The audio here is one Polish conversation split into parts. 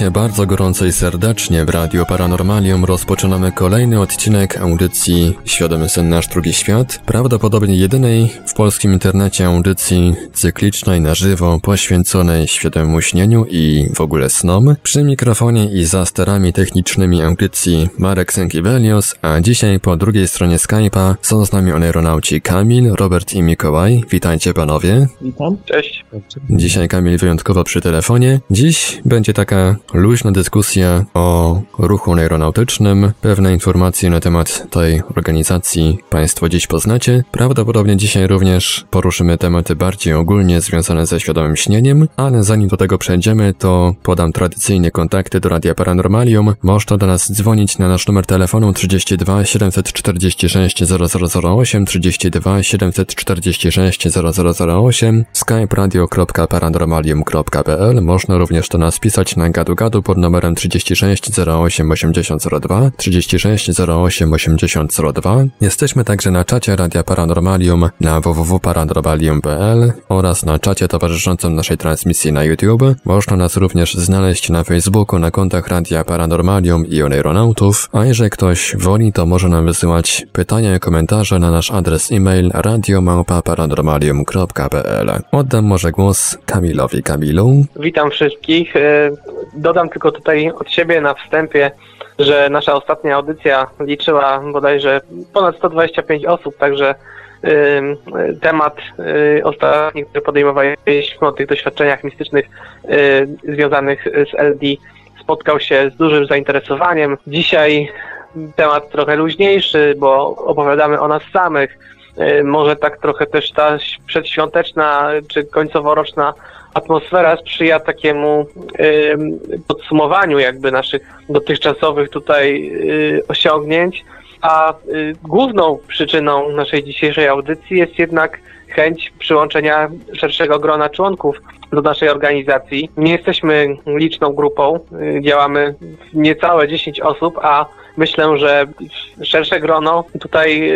Witajcie bardzo gorąco i serdecznie w Radio Paranormalium. Rozpoczynamy kolejny odcinek audycji Świadomy Sen Nasz Drugi Świat, prawdopodobnie jedynej w polskim internecie audycji cyklicznej na żywo poświęconej świadomemu śnieniu i w ogóle snom. Przy mikrofonie i za sterami technicznymi audycji Marek Sękiewelios, a dzisiaj po drugiej stronie Skype'a są z nami aeronauci Kamil, Robert i Mikołaj. Witajcie panowie. Witam. Cześć. Dzisiaj Kamil wyjątkowo przy telefonie. Dziś będzie taka luźna dyskusja o ruchu aeronautycznym. Pewne informacje na temat tej organizacji Państwo dziś poznacie. Prawdopodobnie dzisiaj również poruszymy tematy bardziej ogólnie związane ze świadomym śnieniem, ale zanim do tego przejdziemy, to podam tradycyjnie kontakty do Radia Paranormalium. Można do nas dzwonić na nasz numer telefonu 32 746 0008 32 746 0008 skype Można również do nas pisać na gadu pod numerem 36 08 8002 36 08 8002. Jesteśmy także na czacie Radia Paranormalium na www.paranormalium.pl oraz na czacie towarzyszącym naszej transmisji na YouTube. Można nas również znaleźć na Facebooku na kontach Radia Paranormalium i Oneironautów, a jeżeli ktoś woli, to może nam wysyłać pytania i komentarze na nasz adres e-mail radiomałpa.paranormalium.pl. Oddam może głos Kamilowi Kamilu. Witam wszystkich. E, Dodam tylko tutaj od siebie na wstępie, że nasza ostatnia audycja liczyła bodajże ponad 125 osób, także temat y, ostatni, który podejmowaliśmy o tych doświadczeniach mistycznych y, związanych z LD spotkał się z dużym zainteresowaniem. Dzisiaj temat trochę luźniejszy, bo opowiadamy o nas samych. Może tak trochę też ta przedświąteczna czy końcoworoczna atmosfera sprzyja takiemu y, podsumowaniu jakby naszych dotychczasowych tutaj y, osiągnięć, a y, główną przyczyną naszej dzisiejszej audycji jest jednak chęć przyłączenia szerszego grona członków do naszej organizacji. Nie jesteśmy liczną grupą, działamy niecałe 10 osób, a myślę, że szersze grono tutaj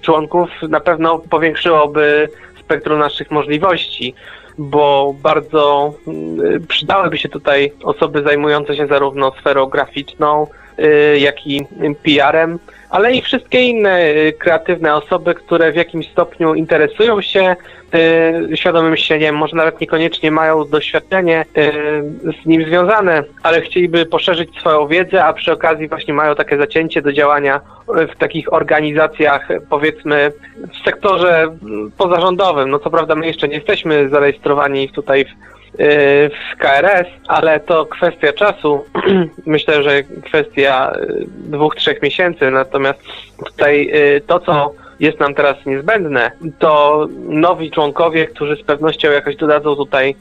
członków na pewno powiększyłoby spektrum naszych możliwości bo bardzo mm, przydałyby się tutaj osoby zajmujące się zarówno sferą graficzną, y, jak i PR-em, ale i wszystkie inne y, kreatywne osoby, które w jakimś stopniu interesują się y, świadomym śnieniem, może nawet niekoniecznie mają doświadczenie z nim związane, ale chcieliby poszerzyć swoją wiedzę, a przy okazji właśnie mają takie zacięcie do działania w takich organizacjach, powiedzmy, w sektorze pozarządowym. No co prawda my jeszcze nie jesteśmy zarejestrowani tutaj w, y, w KRS, ale to kwestia czasu. Myślę, że kwestia y, dwóch, trzech miesięcy. Natomiast tutaj y, to, co jest nam teraz niezbędne, to nowi członkowie, którzy z pewnością jakoś dodadzą tutaj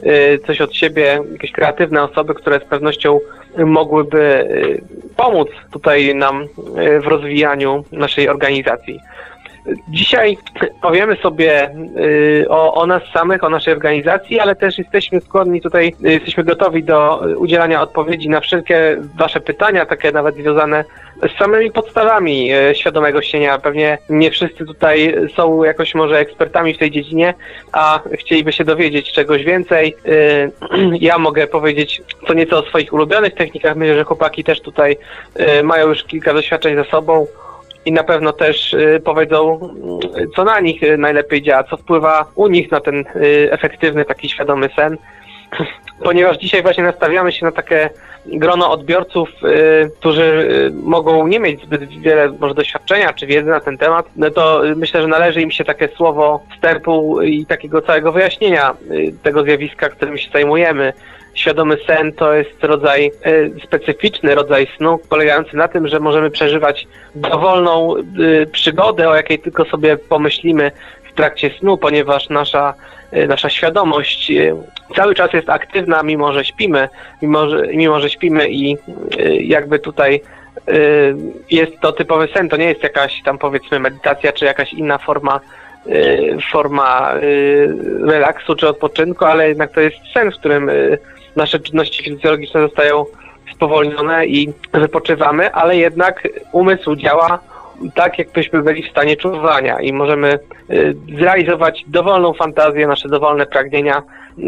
coś od siebie, jakieś kreatywne osoby, które z pewnością mogłyby pomóc tutaj nam w rozwijaniu naszej organizacji. Dzisiaj powiemy sobie y, o, o, nas samych, o naszej organizacji, ale też jesteśmy skłonni tutaj, y, jesteśmy gotowi do udzielania odpowiedzi na wszelkie Wasze pytania, takie nawet związane z samymi podstawami y, świadomego śnienia. Pewnie nie wszyscy tutaj są jakoś może ekspertami w tej dziedzinie, a chcieliby się dowiedzieć czegoś więcej. Ja mogę powiedzieć co nieco o swoich ulubionych technikach. Myślę, że chłopaki też tutaj mają już kilka doświadczeń za sobą i na pewno też y, powiedzą, y, co na nich y, najlepiej działa, co wpływa u nich na ten efektywny, taki świadomy sen. Ponieważ dzisiaj właśnie nastawiamy się na takie grono odbiorców, którzy mogą nie mieć zbyt wiele może doświadczenia czy wiedzy na ten temat, no to myślę, że należy im się takie słowo wstępu i takiego całego wyjaśnienia tego zjawiska, którym się zajmujemy. Świadomy sen to jest rodzaj, e, specyficzny rodzaj snu, polegający na tym, że możemy przeżywać dowolną e, przygodę, o jakiej tylko sobie pomyślimy w trakcie snu, ponieważ nasza, nasza świadomość cały czas jest aktywna, mimo że śpimy, mimo że, mimo że śpimy i jakby tutaj jest to typowy sen, to nie jest jakaś tam powiedzmy medytacja czy jakaś inna forma forma relaksu czy odpoczynku, ale jednak to jest sen, w którym nasze czynności fizjologiczne zostają spowolnione i wypoczywamy, ale jednak umysł działa tak, jakbyśmy byli w stanie czuwania i możemy y, zrealizować dowolną fantazję, nasze dowolne pragnienia, y,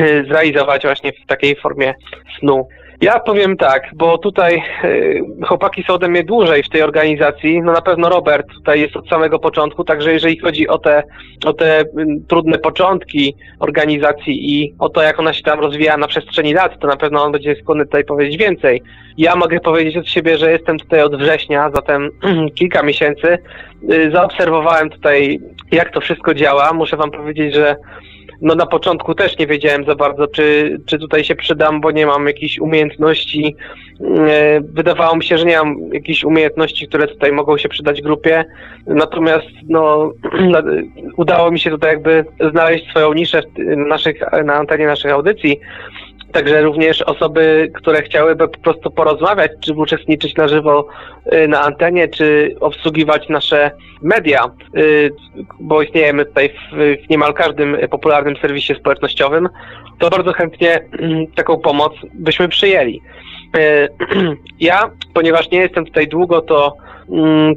y, zrealizować właśnie w takiej formie snu. Ja powiem tak, bo tutaj y, chłopaki są ode mnie dłużej w tej organizacji. No na pewno Robert tutaj jest od samego początku, także jeżeli chodzi o te, o te trudne początki organizacji i o to, jak ona się tam rozwija na przestrzeni lat, to na pewno on będzie skłonny tutaj powiedzieć więcej. Ja mogę powiedzieć od siebie, że jestem tutaj od września, zatem kilka miesięcy. Y, zaobserwowałem tutaj, jak to wszystko działa. Muszę wam powiedzieć, że no na początku też nie wiedziałem za bardzo, czy, czy tutaj się przydam, bo nie mam jakichś umiejętności. E, wydawało mi się, że nie mam jakichś umiejętności, które tutaj mogą się przydać grupie. Natomiast no, udało mi się tutaj jakby znaleźć swoją niszę naszych, na antenie naszych audycji. Także również osoby, które chciałyby po prostu porozmawiać, czy uczestniczyć na żywo y, na antenie, czy obsługiwać nasze media, y, bo istniejemy tutaj w, niemal każdym popularnym serwisie społecznościowym, to bardzo chętnie mm, taką pomoc byśmy przyjęli. Y, ja, ponieważ nie jestem tutaj długo, to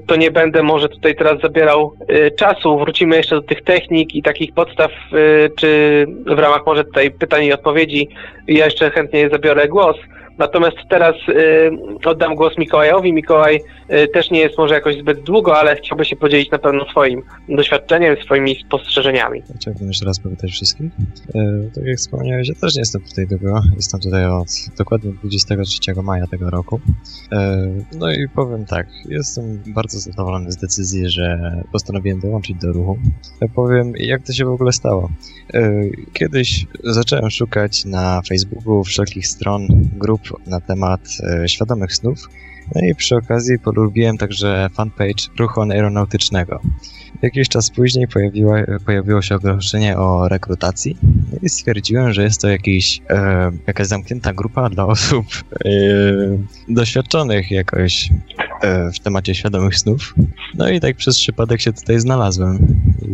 to nie będę może tutaj teraz zabierał y, czasu. Wrócimy jeszcze do tych technik i takich podstaw, y, czy w ramach może tutaj pytań i odpowiedzi ja jeszcze chętnie zabiorę głos. Natomiast teraz y, oddam głos Mikołajowi. Mikołaj y, też nie jest może jakoś zbyt długo, ale chciałby się podzielić na pewno swoim doświadczeniem, swoimi spostrzeżeniami. Chciałbym jeszcze raz powitać wszystkich. E, tak jak wspomniałeś, ja też nie jestem tutaj długo. Jestem tutaj od dokładnie 23 maja tego roku. No i powiem tak, jestem bardzo zadowolony z decyzji, że postanowiłem dołączyć do ruchu. Ja powiem, jak to się w ogóle stało. Kiedyś zacząłem szukać na Facebooku wszelkich stron, grup na temat e, świadomych snów. No i przy okazji polubiłem także fanpage ruchu aeronautycznego. Jakiś czas później pojawiło, pojawiło się ogłoszenie o rekrutacji no i stwierdziłem, że jest to jakiś, e, jakaś zamknięta grupa dla osób e, doświadczonych jakoś w temacie świadomych snów. No i tak przez przypadek się tutaj znalazłem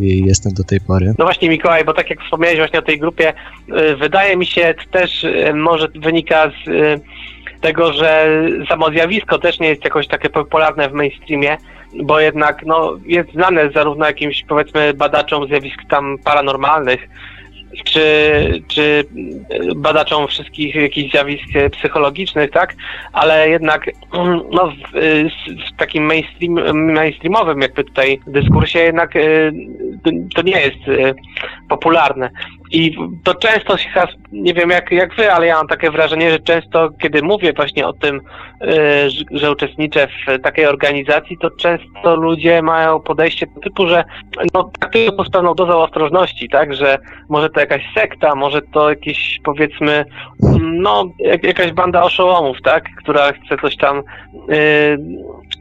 i jestem do tej pory. No właśnie Mikołaj, bo tak jak wspomniałeś właśnie o tej grupie, e, wydaje mi się też e, może wynika z e, tego, że samo zjawisko też nie jest jakoś takie popularne w mainstreamie, bo jednak no, jest znane zarówno jakimś powiedzmy badaczom zjawisk tam paranormalnych, czy, czy badaczom wszystkich jakichś zjawisk psychologicznych, tak? Ale jednak no, w, w takim mainstream, mainstreamowym jakby tutaj dyskursie jednak y, to nie jest y, popularne. I to często się, nie wiem jak, jak wy, ale ja mam takie wrażenie, że często, kiedy mówię właśnie o tym, y, że uczestniczę w takiej organizacji, to często ludzie mają podejście typu, że no, traktują to z pewną dozą ostrożności, tak, że może to jakaś sekta, może to jakieś powiedzmy, no, jakaś banda oszołomów, tak, która chce coś tam y,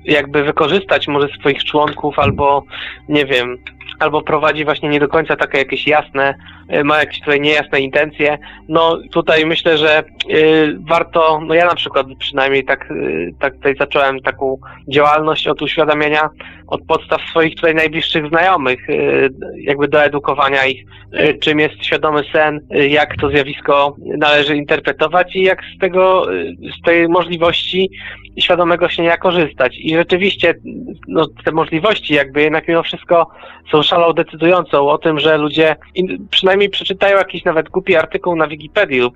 jakby wykorzystać może swoich członków albo, nie wiem, albo prowadzi właśnie nie do końca takie jakieś jasne, y, ma jakieś tutaj niejasne intencje. No tutaj myślę, że y, warto, no ja na przykład przynajmniej tak, y, tak tutaj zacząłem taką działalność od uświadamiania od podstaw swoich tutaj najbliższych znajomych, y, jakby do edukowania ich, y, czym jest świadomy sen, y, jak to zjawisko należy interpretować i jak z tego, z tej możliwości świadomego śnienia korzystać. I rzeczywiście no, te możliwości jakby jednak mimo wszystko są szalą decydującą o tym, że ludzie przynajmniej przeczytają jakiś nawet głupi artykuł na Wikipedii lub,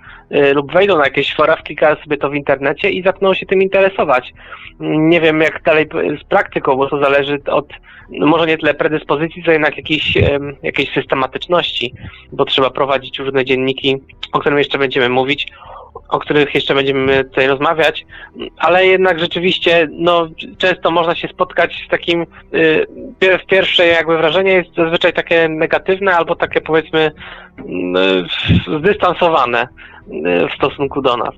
lub wejdą na jakieś fora, wklikają sobie to w internecie i zaczną się tym interesować. Nie wiem jak dalej z praktyką, bo to zależy od no może nie tyle predyspozycji, co jednak jakiejś, jakiejś systematyczności, bo trzeba prowadzić różne dzienniki, o którym jeszcze będziemy mówić, o których jeszcze będziemy tutaj rozmawiać, ale jednak rzeczywiście no, często można się spotkać z takim, y, pierwsze jakby wrażenie jest zazwyczaj takie negatywne albo takie powiedzmy zdystansowane w stosunku do nas.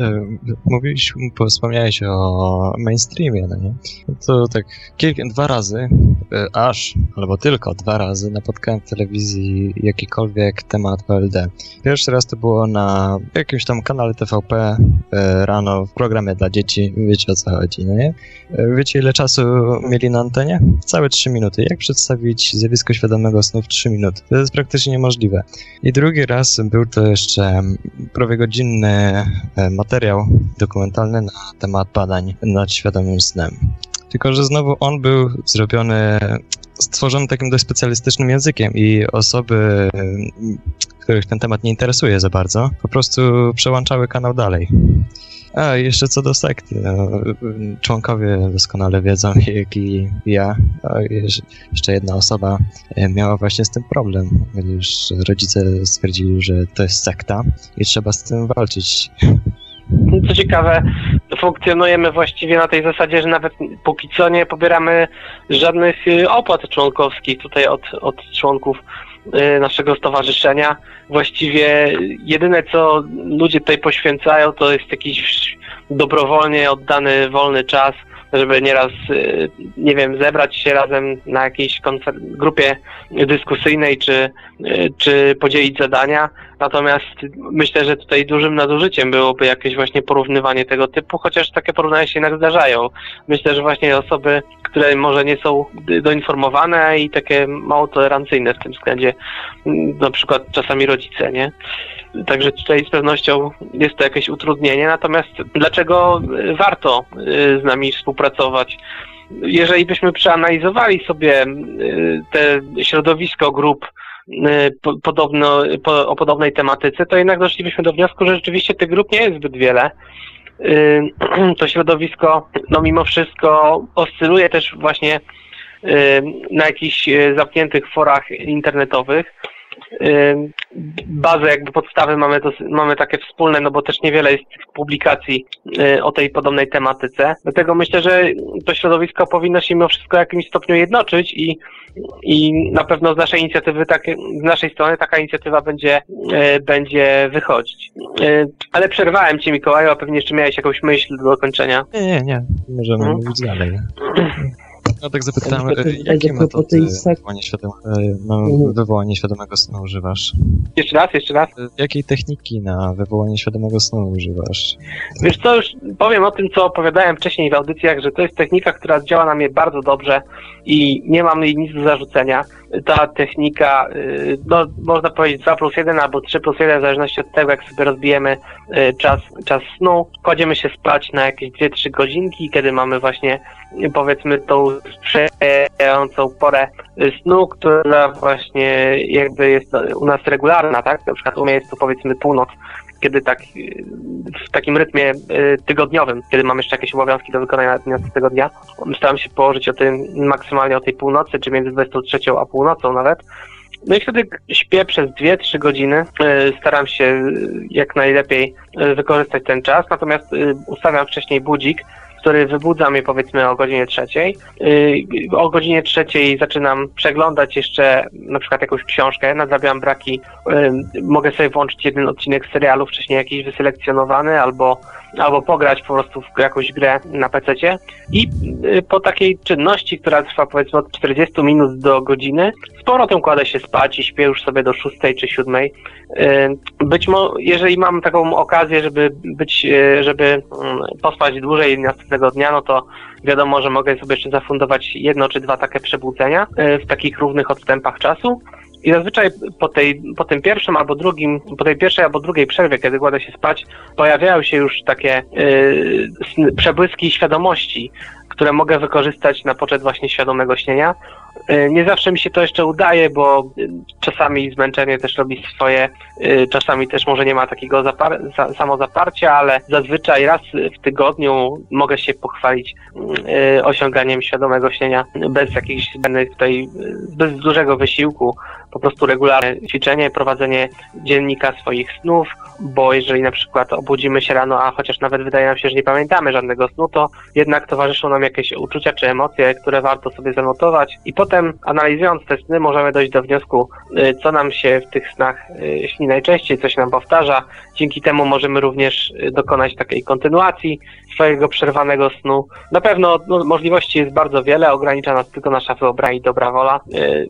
E, mówiłeś, wspomniałeś o mainstreamie, no nie? To tak kilka, dwa razy, e, aż, albo tylko dwa razy napotkałem w telewizji jakikolwiek temat WLD. Pierwszy raz to było na jakimś tam kanale TVP e, rano w programie dla dzieci, wiecie o co chodzi, no nie? Wiecie ile czasu mieli na antenie? Całe trzy minuty. Jak przedstawić zjawisko świadomego snu w trzy minuty? To jest praktycznie niemożliwe. I drugi raz był to jeszcze prawie godzinny materiał materiał dokumentalny na temat badań nad świadomym snem. Tylko, że znowu on był zrobiony, stworzony takim dość specjalistycznym językiem i osoby, których ten temat nie interesuje za bardzo, po prostu przełączały kanał dalej. A, jeszcze co do sekty. No, członkowie doskonale wiedzą, jak i ja. Jeszcze jedna osoba e, miała właśnie z tym problem, gdyż rodzice stwierdzili, że to jest sekta i trzeba z tym walczyć. Co ciekawe, funkcjonujemy właściwie na tej zasadzie, że nawet póki co nie pobieramy żadnych y, opłat członkowskich tutaj od, od członków y, naszego stowarzyszenia. Właściwie jedyne, co ludzie tutaj poświęcają, to jest jakiś dobrowolnie oddany wolny czas, żeby nieraz, y, nie wiem, zebrać się razem na jakiejś grupie dyskusyjnej, czy, czy podzielić zadania. Natomiast myślę, że tutaj dużym nadużyciem byłoby jakieś właśnie porównywanie tego typu, chociaż takie porównania się jednak zdarzają. Myślę, że właśnie osoby, które może nie są doinformowane i takie mało tolerancyjne w tym względzie, na przykład czasami rodzice, nie? Także tutaj z pewnością jest to jakieś utrudnienie. Natomiast dlaczego warto y, z nami współpracować? Jeżeli byśmy przeanalizowali sobie y, te środowisko grup, podobno, po, o podobnej tematyce, to jednak doszlibyśmy do wniosku, że rzeczywiście tych grup nie jest zbyt wiele. To środowisko, no mimo wszystko, oscyluje też właśnie na jakichś zamkniętych forach internetowych bazę, jakby podstawy mamy, to, mamy takie wspólne, no bo też niewiele jest publikacji y, o tej podobnej tematyce. Dlatego myślę, że to środowisko powinno się mimo wszystko w jakimś stopniu jednoczyć i, i na pewno z naszej inicjatywy, tak, z naszej strony taka inicjatywa będzie, y, będzie wychodzić. Y, ale przerwałem Ci Mikołaju, a pewnie jeszcze miałeś jakąś myśl do dokończenia. Nie, nie, nie. Możemy hmm? mówić dalej. No tak zapytałem, e, jakie metody wywołania, świadom, wywołanie świadomego snu używasz? Jeszcze raz, jeszcze raz. E, jakiej techniki na wywołanie świadomego snu używasz? Wiesz co, już powiem o tym, co opowiadałem wcześniej w audycjach, że to jest technika, która działa na mnie bardzo dobrze i nie mam jej nic do zarzucenia. Ta technika, no, można powiedzieć 2 plus 1 albo 3 plus 1, w zależności od tego, jak sobie rozbijemy czas, czas snu. Kładziemy się spać na jakieś 2-3 godzinki, kiedy mamy właśnie powiedzmy tą sprzyjającą porę snu, która właśnie jakby jest u nas regularna, tak? Na przykład u mnie jest to powiedzmy północ, kiedy tak w takim rytmie y, tygodniowym, kiedy mam jeszcze jakieś obowiązki do wykonania tego dnia, staram się położyć o tym maksymalnie o tej północy, czy między 23 a północą nawet. No i wtedy śpię przez 2-3 godziny. Y, staram się jak najlepiej y, wykorzystać ten czas, natomiast ustawiam wcześniej budzik, który wybudza mnie powiedzmy o godzinie trzeciej. Y, o godzinie trzeciej zaczynam przeglądać jeszcze na przykład jakąś książkę, nadrabiam braki, y, mogę sobie włączyć jeden odcinek serialu wcześniej jakiś wyselekcjonowany albo albo pograć po prostu w jakąś grę na PC i y, po takiej czynności, która trwa powiedzmy od 40 minut do godziny, z powrotem kładę się spać i śpię już sobie do 6 czy 7. Y, być może, jeżeli mam taką okazję, żeby być, y, żeby mm, pospać dłużej następnego dnia, no to wiadomo, że mogę sobie jeszcze zafundować jedno czy dwa takie przebudzenia w takich równych odstępach czasu. I zazwyczaj po, tej, po tym pierwszym albo drugim, po tej pierwszej albo drugiej przerwie, kiedy kładę się spać, pojawiają się już takie yy, przebłyski świadomości, które mogę wykorzystać na poczet właśnie świadomego śnienia. E, nie zawsze mi się to jeszcze udaje, bo czasami zmęczenie też robi swoje, e, czasami też może nie ma takiego zapar samozaparcia, ale zazwyczaj raz w tygodniu mogę się pochwalić e, osiąganiem świadomego śnienia bez jakichś zbędnych tutaj, bez dużego wysiłku, po prostu regularne ćwiczenie, prowadzenie dziennika swoich snów, bo jeżeli na przykład obudzimy się rano, a chociaż nawet wydaje nam się, że nie pamiętamy żadnego snu, to jednak towarzyszą nam jakieś uczucia czy emocje, które warto sobie zanotować. I potem potem analizując te sny możemy dojść do wniosku, y, co nam się w tych snach y, śni najczęściej, co się nam powtarza. Dzięki temu możemy również y, dokonać takiej kontynuacji swojego przerwanego snu. Na pewno no, możliwości jest bardzo wiele, ogranicza nas tylko nasza wyobraźnia i dobra wola.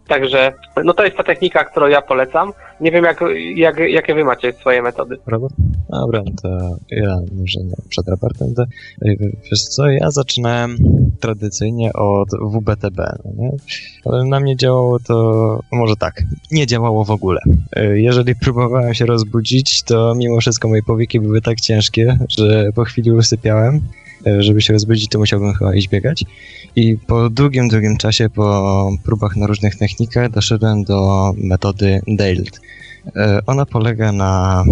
Także no to jest ta technika, którą ja polecam. Nie wiem, jak, jak, jakie wy macie swoje metody. Robert? Dobra, to ja może przed raportem. To, wiesz co, ja zaczynałem tradycyjnie od WBTB, no nie? ale na mnie działało to, może tak, nie działało w ogóle. E, jeżeli próbowałem się rozbudzić, to mimo wszystko moje powieki były tak ciężkie, że po chwili usypiałem. E, żeby się rozbudzić, to musiałbym chyba iść biegać. I po długim, długim czasie, po próbach na różnych technikach, doszedłem do metody DAILT. E, ona polega na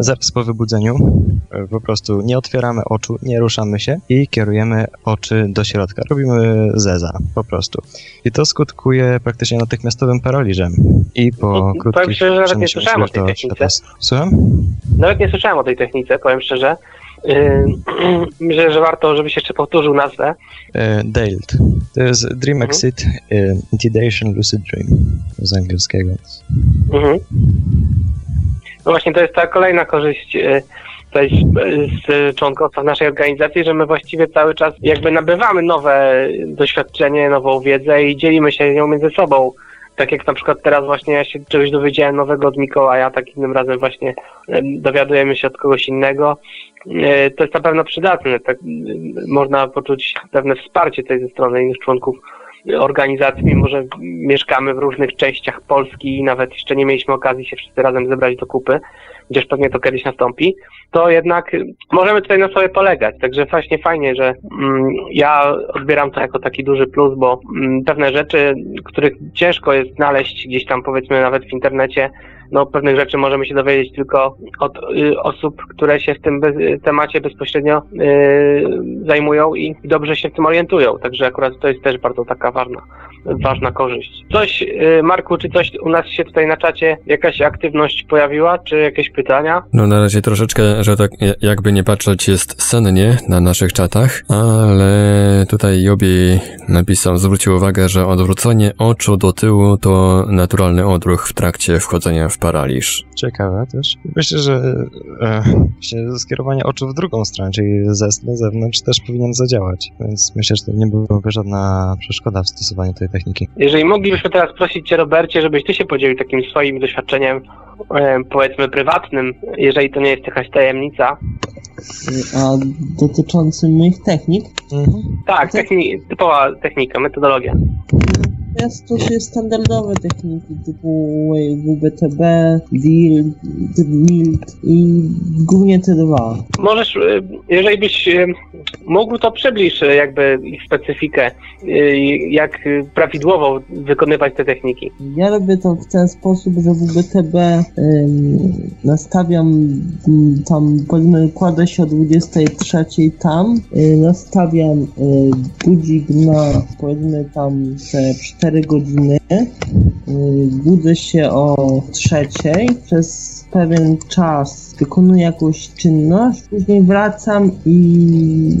zaraz po wybudzeniu e, po prostu nie otwieramy oczu, nie ruszamy się i kierujemy oczy do środka. Robimy zeza po prostu. I to skutkuje praktycznie natychmiastowym paraliżem. I po no, krótkich... Powiem szczerze, nawet nie słyszałem o tej technice. Słucham? Nawet nie słyszałem o tej technice, powiem szczerze. Myślę, że warto, żebyś jeszcze powtórzył nazwę. Yy, DAILT. To jest Dream mhm. Exit yy, Intidation Lucid Dream z angielskiego. Mhm. No właśnie, to jest ta kolejna korzyść yy, tutaj z członkostwa w naszej organizacji, że my właściwie cały czas jakby nabywamy nowe doświadczenie, nową wiedzę i dzielimy się nią między sobą tak jak na przykład teraz właśnie ja się czegoś dowiedziałem nowego od Mikołaja, tak innym razem właśnie dowiadujemy się od kogoś innego. E, to jest na pewno przydatne, tak można poczuć pewne wsparcie tej ze strony innych członków organizacji, mimo że mieszkamy w różnych częściach Polski i nawet jeszcze nie mieliśmy okazji się wszyscy razem zebrać do kupy, gdzież pewnie to kiedyś nastąpi, to jednak możemy tutaj na sobie polegać. Także właśnie fajnie, że mm, ja odbieram to jako taki duży plus, bo mm, pewne rzeczy, których ciężko jest znaleźć gdzieś tam powiedzmy nawet w internecie, no, pewnych rzeczy możemy się dowiedzieć tylko od y, osób, które się w tym bez, temacie bezpośrednio y, zajmują i dobrze się w tym orientują. Także akurat to jest też bardzo taka ważna, ważna korzyść. Coś, y, Marku, czy coś u nas się tutaj na czacie, jakaś aktywność pojawiła, czy jakieś pytania? No na razie troszeczkę, że tak jakby nie patrzeć jest sennie na naszych czatach, ale tutaj Jobi napisał, zwrócił uwagę, że odwrócenie oczu do tyłu to naturalny odruch w trakcie wchodzenia w paraliż. Ciekawe też. Myślę, że e, skierowanie oczu w drugą stronę, czyli ze na zewnątrz też powinien zadziałać, więc myślę, że to nie byłaby żadna przeszkoda w stosowaniu tej techniki. Jeżeli moglibyśmy teraz prosić Cię, Robercie, żebyś Ty się podzielił takim swoim doświadczeniem, e, powiedzmy prywatnym, jeżeli to nie jest jakaś tajemnica. A dotyczącym moich technik? Mhm. Tak, techni typowa technika, metodologia. Ja stosuję standardowe techniki typu WBTB, DIL, DILT i głównie te dwa. Możesz, y, jeżeli byś y, mógł, to przybliż y, jakby ich specyfikę, jak prawidłowo wykonywać te techniki. Ja robię to w ten sposób, że WBTB nastawiam tam, powiedzmy, kładę się o 23 tam, nastawiam budzik na, powiedzmy, tam te 4 godziny. Y, budzę się o trzeciej. Przez pewien czas wykonuję jakąś czynność, później wracam i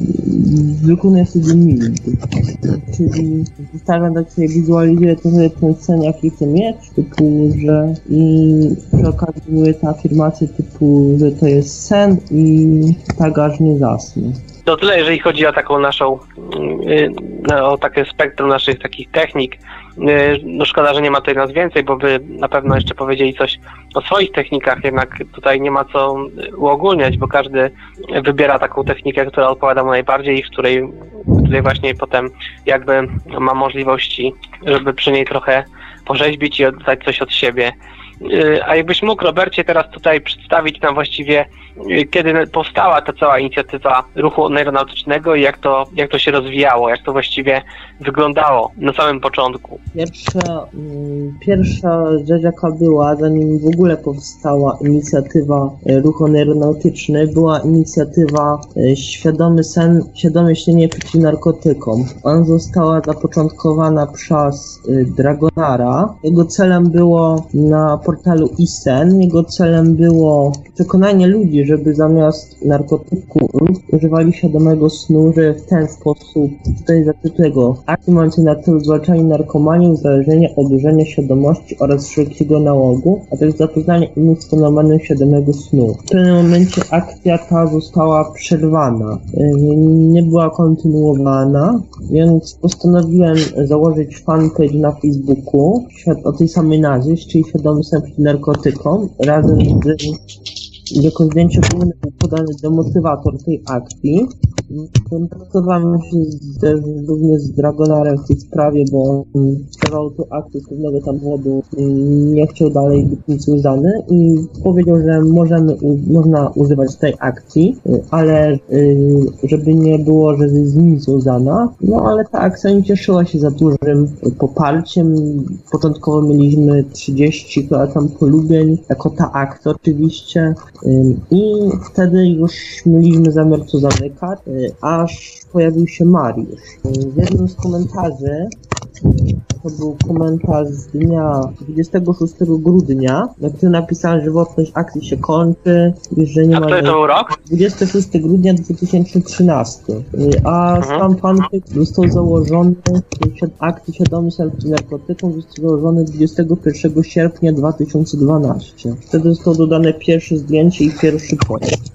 wykonuję sobie mildy. Czyli staram tak sobie wizualizuję trochę ten sen, jaki chcę mieć, typu, że i przy okazji były te afirmacje typu, że to jest sen i tak aż nie zasnę. To tyle, jeżeli chodzi o taką naszą, y, o takie spektrum naszych takich technik. Y, no szkoda, że nie ma tutaj nas więcej, bo by na pewno jeszcze powiedzieli coś o swoich technikach, jednak tutaj nie ma co uogólniać, bo każdy wybiera taką technikę, która odpowiada mu najbardziej i w której, w której właśnie potem jakby ma możliwości, żeby przy niej trochę porzeźbić i oddać coś od siebie. Y, a jakbyś mógł, Robercie, teraz tutaj przedstawić nam właściwie, y, kiedy powstała ta cała inicjatywa ruchu aeronautycznego i jak to, jak to się rozwijało, jak to właściwie wyglądało na samym początku? Pierwsza, mm, pierwsza rzecz, jaka była, zanim w ogóle powstała inicjatywa y, ruchu aeronautyczny, była inicjatywa Świadomy Sen, Świadome Śnienie Przeciw Narkotykom. Ona została zapoczątkowana przez Dragonara. Jego celem było na portalu ISEN. Jego celem było przekonanie ludzi, żeby zamiast narkotyków używali świadomego snu, że w ten sposób, tutaj zacytuję akcji mające na celu zwalczanie narkomanii, uzależnienia, odurzenia świadomości oraz wszelkiego nałogu, a także zapoznanie innych z fenomenem świadomego snu. W pewnym momencie akcja ta została przerwana, y, nie była kontynuowana, więc postanowiłem założyć fanpage na Facebooku o tej samej nazwie, czyli Świadomy Przeciw narkotykom, razem z jako zdjęcie był podany demotywator tej akcji. Kontaktowałem się też również z Dragonarem w tej sprawie, bo skierował tu akcję z pewnego tam powodu nie chciał dalej być nic związany i powiedział, że możemy, można używać tej akcji, ale y, żeby nie było, że z nim związana. No ale ta akcja nie cieszyła się za dużym poparciem. Początkowo mieliśmy 30 tam polubień, jako ta akcja oczywiście. I wtedy już mieliśmy zamiar to zamykać, aż pojawił się Mariusz. W jednym z komentarzy to był komentarz z dnia 26 grudnia, na którym napisałem, że żywotność akcji się kończy i że nie A ma... który to był rok? 26 grudnia 2013, a Mhm. sam został założony, przed akcji świadomy narkotyką został założony 21 sierpnia 2012. Wtedy zostało dodane pierwsze zdjęcie i pierwszy post.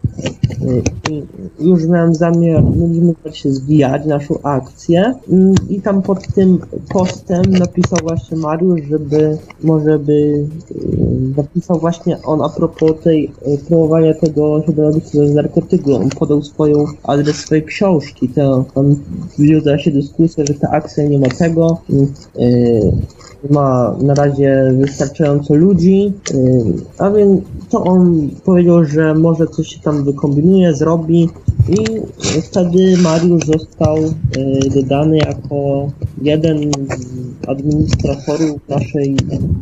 Już miałem zamiar, mieliśmy się zwijać naszą akcję Mm, i tam pod tym postem napisał właśnie Mariusz, żeby może by y, napisał właśnie on a propos tej y, promowania tego środowiska z narkotyku. On podał swoją adres swojej książki. To tam wiązała się dyskusja, że ta akcja nie ma tego. y, ma na razie wystarczająco ludzi, a więc to on powiedział, że może coś się tam wykombinuje, zrobi i wtedy Mariusz został y, dodany jako jeden z administratorów naszej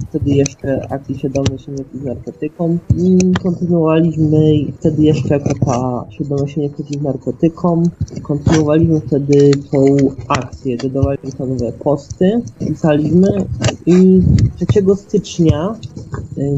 wtedy jeszcze akcji się przeciw narkotykom i kontynuowaliśmy wtedy jeszcze jako ta się przeciw narkotykom kontynuowaliśmy wtedy tą akcję, dodawaliśmy nowe posty, pisaliśmy i 3 stycznia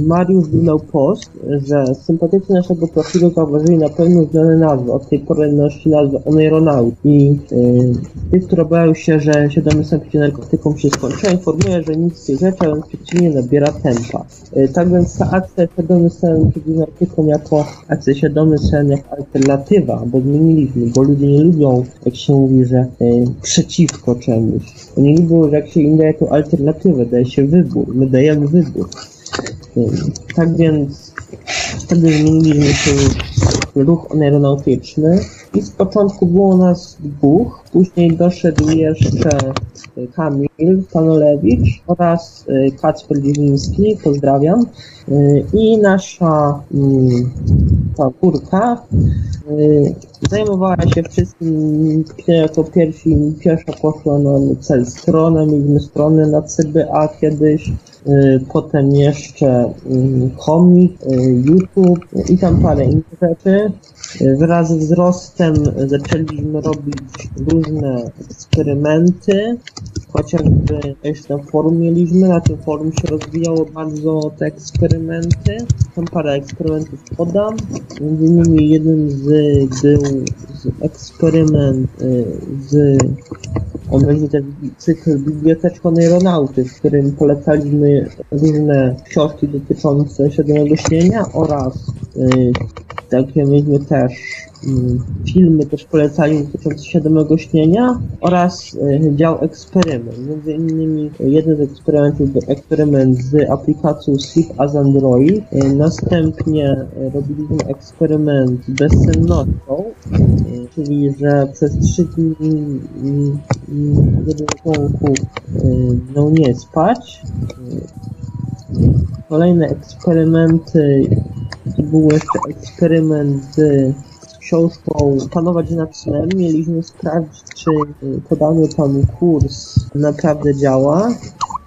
Mariusz wydał post, że sympatycy naszego profilu zauważyli na pewno zmianę nazwy. Od tej pory nosi nazwę Oneironaut. I y, tych, które obawiają się, że sen przeciw narkotykom się skończyła, informuje, że nic z tych rzeczy, ale przeciwnie nabiera tempa. Y, tak więc ta akcja świadomy sen przeciw narkotykom jako akcja świadomy sen jako alternatywa, bo zmieniliśmy, bo ludzie nie lubią, jak się mówi, że y, przeciwko czemuś. Oni lubią, że jak się im daje tą alternatywę, daje się wybór, my dajemy wybór. Tak więc wtedy zmieniliśmy się ruch aeronautyczny i z początku było nas dwóch, później doszedł jeszcze y, Kamil Stanolewicz oraz y, Kacper Dziewiński, pozdrawiam, Y, i nasza mm, ta kurka y, zajmowała się wszystkim, jako pierwsi, pierwsza poszła na cel stronę, mieliśmy stronę na CBA kiedyś, y, potem jeszcze y, komik, y, YouTube i tam parę innych rzeczy. Y, Wraz z wzrostem zaczęliśmy robić różne eksperymenty, chociażby jeszcze forum mieliśmy, na tym forum się rozwijało bardzo te eksperymenty. Tam parę eksperymentów podam. Między innymi jednym z był eksperyment y, z on będzie ten cykl Biblioteczka Neuronauty, w którym polecaliśmy różne książki dotyczące świadomego śnienia oraz y, takie mieliśmy też filmy też polecali dotyczące świadomego śnienia oraz y, dział eksperyment. Między innymi jeden z eksperymentów był eksperyment z aplikacją Sleep as Android. Y, Następnie y, robiliśmy eksperyment z bezsennością, czyli że przez trzy dni mm, mm, jeden y, miał nie spać. Kolejne eksperymenty to był jeszcze eksperyment z książką Panować nad snem. Mieliśmy sprawdzić, czy podany tam kurs naprawdę działa.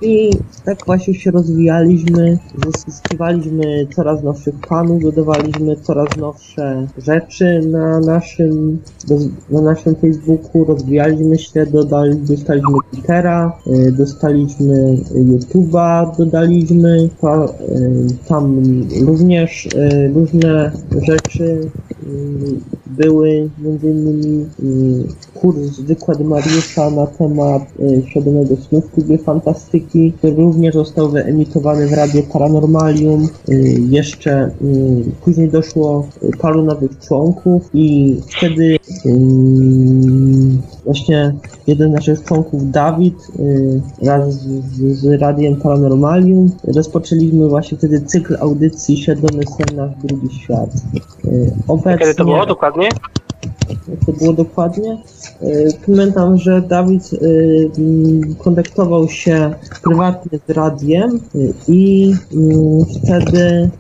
I tak właśnie się rozwijaliśmy, zyskiwaliśmy coraz nowszych panów, dodawaliśmy coraz nowsze rzeczy na naszym, na naszym Facebooku, rozwijaliśmy się, dodali, dostaliśmy Twittera, y, dostaliśmy YouTube'a, dodaliśmy, y, tam również y, różne rzeczy Mm-hmm. Były, między innymi kurs, wykład Mariusza na temat świadomego snu w klubie fantastyki, który również został wyemitowany w Radio Paranormalium. Jeszcze później doszło paru nowych członków i wtedy właśnie jeden z naszych członków, Dawid, wraz z, z Radiem Paranormalium rozpoczęliśmy właśnie wtedy cykl audycji Świadomy Sen Nasz Drugi Świat. Obecnie, Kiedy to było dokładnie? Jak to było dokładnie? Pamiętam, że Dawid kontaktował się prywatnie z radiem i wtedy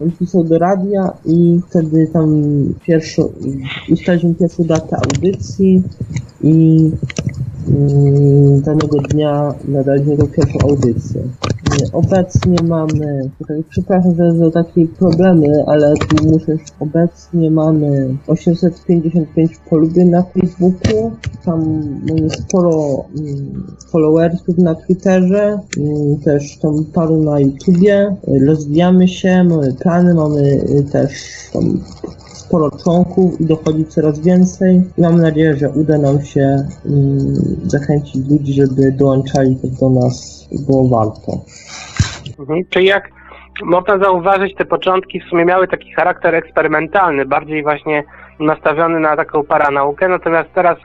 on pisał do radia i wtedy tam pierwszą, ustaliliśmy pierwszą datę audycji i danego dnia nadaliśmy tą pierwszą audycję. Obecnie mamy, przepraszam że za takie problemy, ale tu muszę, obecnie mamy 855 polubień na Facebooku, tam mamy sporo followersów na Twitterze, też tam paru na YouTubie, rozwijamy się, mamy plany, mamy też tam sporo członków i dochodzi coraz więcej. Mam nadzieję, że uda nam się um, zachęcić ludzi, żeby dołączali też do nas, było warto. Mhm. Czyli jak można zauważyć, te początki w sumie miały taki charakter eksperymentalny, bardziej właśnie nastawiony na taką paranaukę, natomiast teraz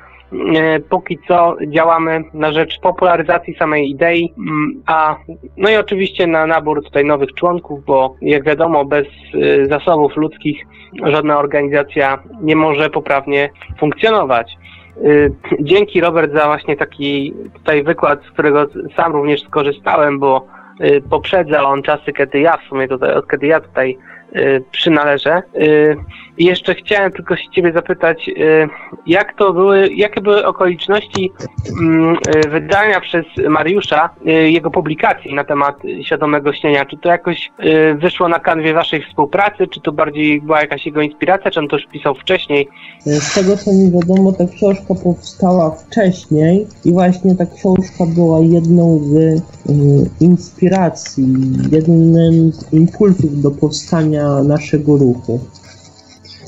póki co działamy na rzecz popularyzacji samej idei, mm, a no i oczywiście na nabór tutaj nowych członków, bo jak wiadomo bez e, zasobów ludzkich żadna organizacja nie może poprawnie funkcjonować. E, dzięki Robert za właśnie taki tutaj wykład, z którego sam również skorzystałem, bo poprzedza on czasy, kiedy ja w sumie tutaj, od kiedy ja tutaj przynależę. Y, I jeszcze chciałem tylko się ciebie zapytać, jak to były, jakie były okoliczności mm, wydania przez Mariusza jego publikacji na temat świadomego śnienia? Czy to jakoś wyszło na kanwie waszej współpracy, czy to bardziej była jakaś jego inspiracja, czy on to już pisał wcześniej? Z tego co mi wiadomo, ta książka powstała wcześniej i właśnie ta książka była jedną z inspiracji, jednym z impulsów do powstania naszego ruchu.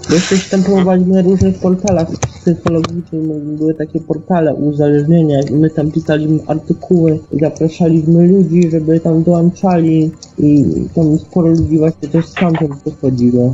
Jeszcze się tam próbowaliśmy na różnych portalach psychologicznych, były takie portale uzależnienia i my tam pisaliśmy artykuły, zapraszaliśmy ludzi, żeby tam dołączali i tam sporo ludzi właśnie też stamtąd przychodziło.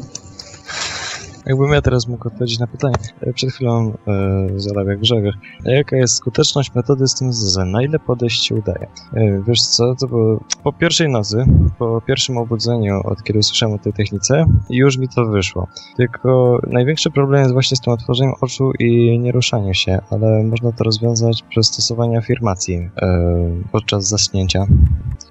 Jakbym ja teraz mógł odpowiedzieć na pytanie. E, przed chwilą e, zadał jak Grzegorz. Jaka jest skuteczność metody z tym związana? Na ile podejść się udaje? E, wiesz co, to było po pierwszej nocy, po pierwszym obudzeniu, od kiedy usłyszałem o tej technice, już mi to wyszło. Tylko największy problem jest właśnie z tym otworzeniem oczu i nieruszaniem się, ale można to rozwiązać przez stosowanie afirmacji e, podczas zaśnięcia.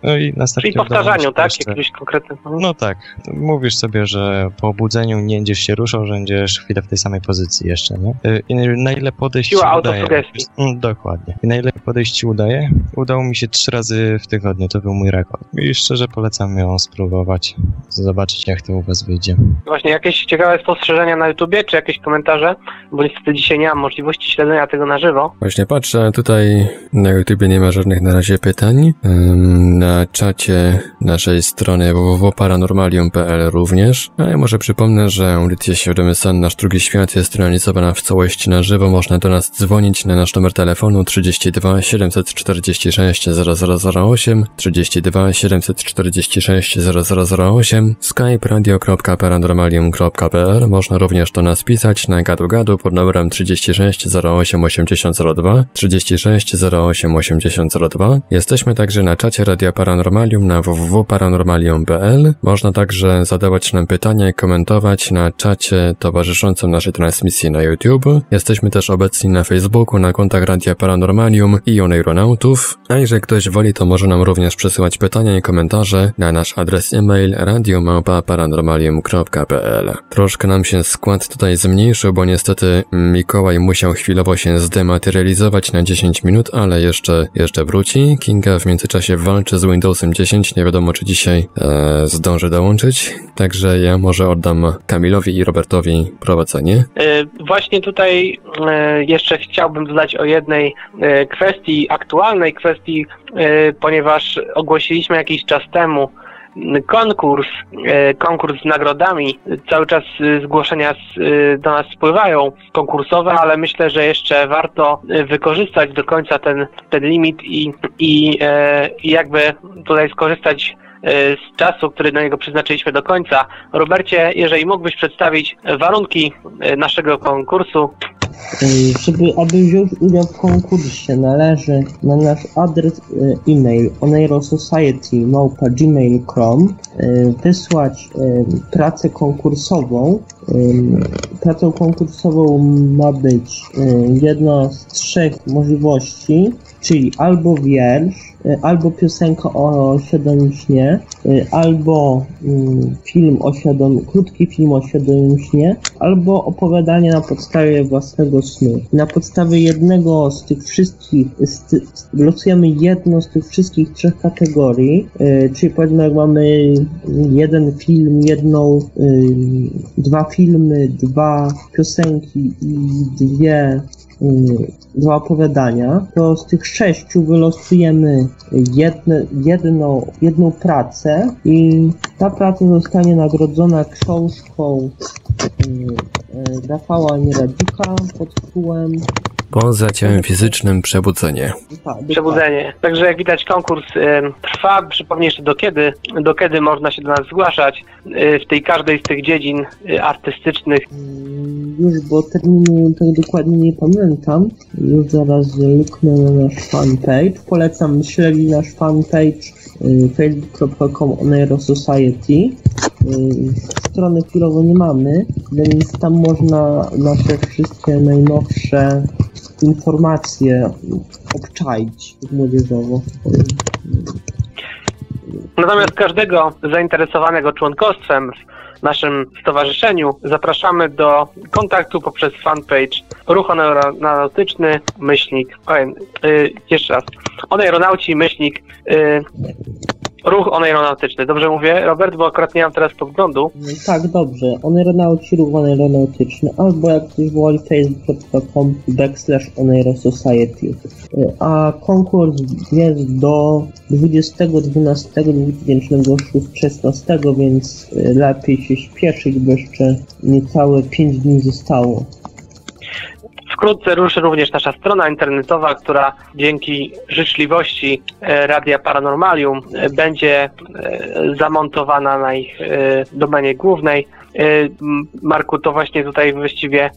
No i następnie... Czyli powtarzaniu, tak? Jeszcze... Jakiegoś konkretnego... No tak. Mówisz sobie, że po obudzeniu nie będziesz się ruszał, że będziesz chwilę w tej samej pozycji jeszcze, nie? Y, I na ile podejść Siła ci udaje... Mm, dokładnie. I na ile podejść ci udaje? Udało mi się trzy razy w tygodniu, to był mój rekord. I szczerze polecam ją spróbować, zobaczyć jak to u was wyjdzie. Właśnie, jakieś ciekawe spostrzeżenia na YouTubie, czy jakieś komentarze? Bo niestety dzisiaj nie mam możliwości śledzenia tego na żywo. Właśnie patrzę, tutaj na YouTubie nie ma żadnych na razie pytań. Na czacie naszej strony www.paranormalium.pl również. A ja może przypomnę, że audycja się Świadomy Sen Nasz Drugi Świat jest realizowany w całości na żywo. Można do nas dzwonić na nasz numer telefonu 32 746 0008 32 746 0008 skype radio.paranormalium.pl Można również do nas pisać na gadu gadu pod numerem 36 08 8002 36 08 8002 Jesteśmy także na czacie Radia Paranormalium na www.paranormalium.pl Można także zadawać nam pytania i komentować na czacie towarzyszącą naszej transmisji na YouTube. Jesteśmy też obecni na Facebooku, na kontach Radia Paranormalium i Oneironautów. A jeżeli ktoś woli, to może nam również przesyłać pytania i komentarze na nasz adres e-mail radiomałpa-paranormalium.pl Troszkę nam się skład tutaj zmniejszył, bo niestety Mikołaj musiał chwilowo się zdematerializować na 10 minut, ale jeszcze, jeszcze wróci. Kinga w międzyczasie walczy z Windowsem 10, nie wiadomo czy dzisiaj e, zdąży dołączyć, także ja może oddam Kamilowi i Robertowi prowadzenie. E, właśnie tutaj e, jeszcze chciałbym dodać o jednej e, kwestii, aktualnej kwestii, ponieważ ogłosiliśmy jakiś czas temu konkurs, konkurs z nagrodami. Cały czas zgłoszenia do nas spływają konkursowe, ale myślę, że jeszcze warto wykorzystać do końca ten, ten limit i, i, jakby tutaj skorzystać z czasu, który do niego przeznaczyliśmy do końca. Robercie, jeżeli mógłbyś przedstawić warunki e, naszego konkursu, Y, Żeby, aby wziąć udział w konkursie należy na nasz adres y, e-mail oneirosociety.gmail.com y, wysłać y, pracę konkursową. Y, Pracą konkursową ma być y, jedna z trzech możliwości, czyli albo wiersz, y, albo piosenka o świadomie y, albo mm, film o świadom, krótki film o świadomym śnie, albo opowiadanie na podstawie własnego snu. Na podstawie jednego z tych wszystkich, losujemy jedno z tych wszystkich trzech kategorii, y, czyli powiedzmy jak mamy jeden film, jedną, dwa filmy, dwa piosenki i dwie dwa opowiadania, to z tych sześciu wylosujemy jedne, jedną, jedną pracę i ta praca zostanie nagrodzona książką y, y, Rafała Nieradzika pod tytułem Poza ciałem fizycznym przebudzenie. Przebudzenie. Także jak widać konkurs em, trwa. Przypomnę jeszcze do kiedy, do kiedy można się do nas zgłaszać y, w tej każdej z tych dziedzin y, artystycznych. Mm, Już, bo terminu tak dokładnie nie pamiętam. Już zaraz luknę na nasz fanpage. Polecam śledzić nasz fanpage y, facebook.com Oneiro Society. Y, Strony chwilowo nie mamy, więc tam można nasze wszystkie najnowsze informacje obczaić młodzieżowo. Natomiast każdego zainteresowanego członkostwem w naszym stowarzyszeniu zapraszamy do kontaktu poprzez fanpage Ruch Aeronautyczny, myślnik, oj, y, jeszcze raz, Oneironauci, myślnik, y, Ruch Oneironautyczny. Dobrze mówię, Robert, bo akurat nie mam teraz podglądu. Tak, dobrze. Oneronauci ruch oneronautyczny, albo jak ktoś woli facebook.com backslash Onero Society. Y, A konkurs jest do 20.12.2016, więc y, lepiej się śpieszyć, bo jeszcze niecałe 5 dni zostało. Wkrótce ruszy również nasza strona internetowa, która dzięki życzliwości e, Radia Paranormalium e, będzie e, zamontowana na ich domenie głównej. Marku, to właśnie tutaj właściwie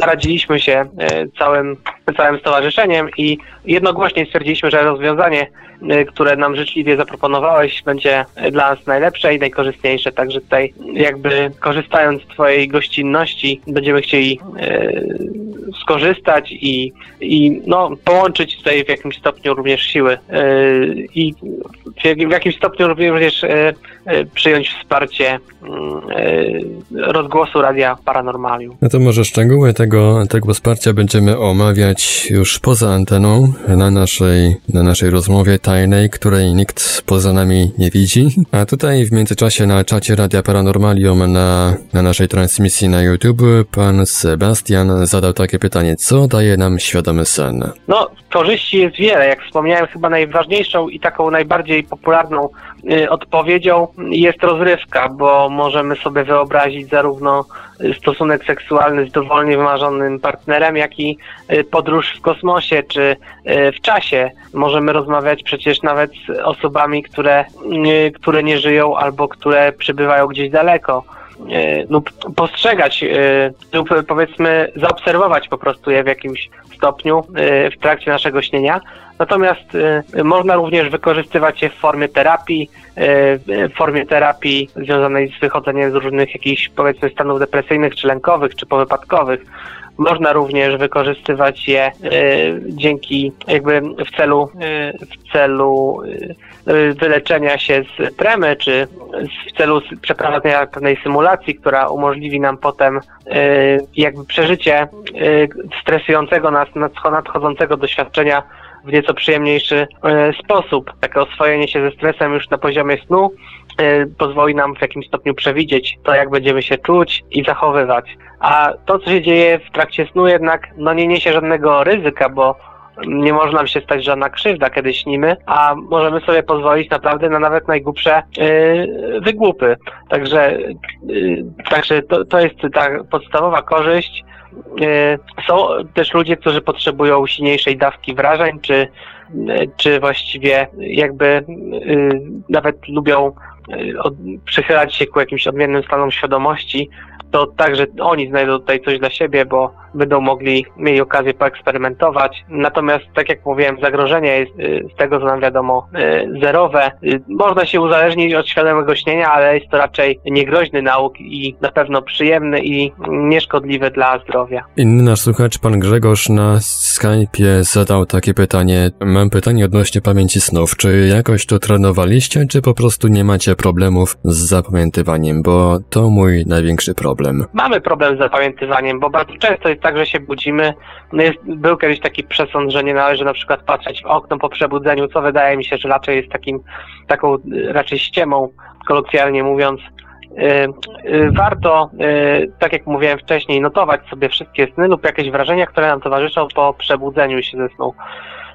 naradziliśmy się całym, całym stowarzyszeniem i jednogłośnie stwierdziliśmy, że rozwiązanie, e, które nam życzliwie zaproponowałeś, będzie dla nas najlepsze i najkorzystniejsze. Także tutaj jakby korzystając z Twojej gościnności będziemy chcieli e, skorzystać i, i no, połączyć tutaj w jakimś stopniu również siły e, i w, jakimś stopniu również przyjąć wsparcie rozgłosu Radia Paranormalium. No to może szczegóły tego, tego wsparcia będziemy omawiać już poza anteną, na naszej, na naszej rozmowie tajnej, której nikt poza nami nie widzi. A tutaj w międzyczasie na czacie Radia Paranormalium na, na naszej transmisji na YouTube pan Sebastian zadał takie pytanie, co daje nam świadomy sen? No, korzyści jest wiele. Jak wspomniałem, chyba najważniejszą i taką najbardziej popularną odpowiedzią jest rozrywka, bo możemy sobie wyobrazić zarówno y, stosunek seksualny z dowolnie wymarzonym partnerem, jak i y, podróż w kosmosie czy y, w czasie. Możemy rozmawiać przecież nawet z osobami, które, y, które nie żyją albo które przybywają gdzieś daleko. Lub postrzegać lub powiedzmy zaobserwować po prostu je w jakimś stopniu w trakcie naszego śnienia. Natomiast można również wykorzystywać je w formie terapii, w formie terapii związanej z wychodzeniem z różnych jakichś powiedzmy stanów depresyjnych, czy lękowych, czy powypadkowych. Można również wykorzystywać je dzięki jakby w celu, w celu wyleczenia się z tremy, czy w celu przeprowadzenia pewnej symulacji, która umożliwi nam potem jakby przeżycie stresującego nas nadchodzącego doświadczenia w nieco przyjemniejszy sposób. Takie oswojenie się ze stresem już na poziomie snu pozwoli nam w jakimś stopniu przewidzieć to, jak będziemy się czuć i zachowywać. A to, co się dzieje w trakcie snu jednak no nie niesie żadnego ryzyka, bo nie może nam się stać żadna krzywda, kiedy śnimy, a możemy sobie pozwolić naprawdę na nawet najgłupsze yy, wygłupy. Także, yy, także to, to jest ta podstawowa korzyść. Yy, są też ludzie, którzy potrzebują silniejszej dawki wrażeń, czy, czy właściwie jakby nawet lubią przychylać się ku jakimś odmiennym stanom świadomości, to także oni znajdą tutaj coś dla siebie, bo będą mogli, mieli okazję poeksperymentować. Natomiast, tak jak mówiłem, zagrożenie jest y, z tego, co nam wiadomo, y, zerowe. Można się uzależnić od świadomego śnienia, ale jest to raczej niegroźny nauk i na pewno przyjemny i nieszkodliwy dla zdrowia. Inny nasz słuchacz, pan Grzegorz, na Skype'ie zadał takie pytanie. Mam pytanie odnośnie pamięci snów. Czy jakoś to trenowaliście, czy po prostu nie macie problemów z zapamiętywaniem? Bo to mój największy problem. Mamy problem z zapamiętywaniem, bo bardzo często jest tak, że się budzimy. No jest, był kiedyś taki przesąd, że nie należy na przykład patrzeć w okno po przebudzeniu, co wydaje mi się, że raczej jest takim, taką raczej ściemą, kolokwialnie mówiąc. Warto, tak jak mówiłem wcześniej, notować sobie wszystkie sny lub jakieś wrażenia, które nam towarzyszą po przebudzeniu się ze snu.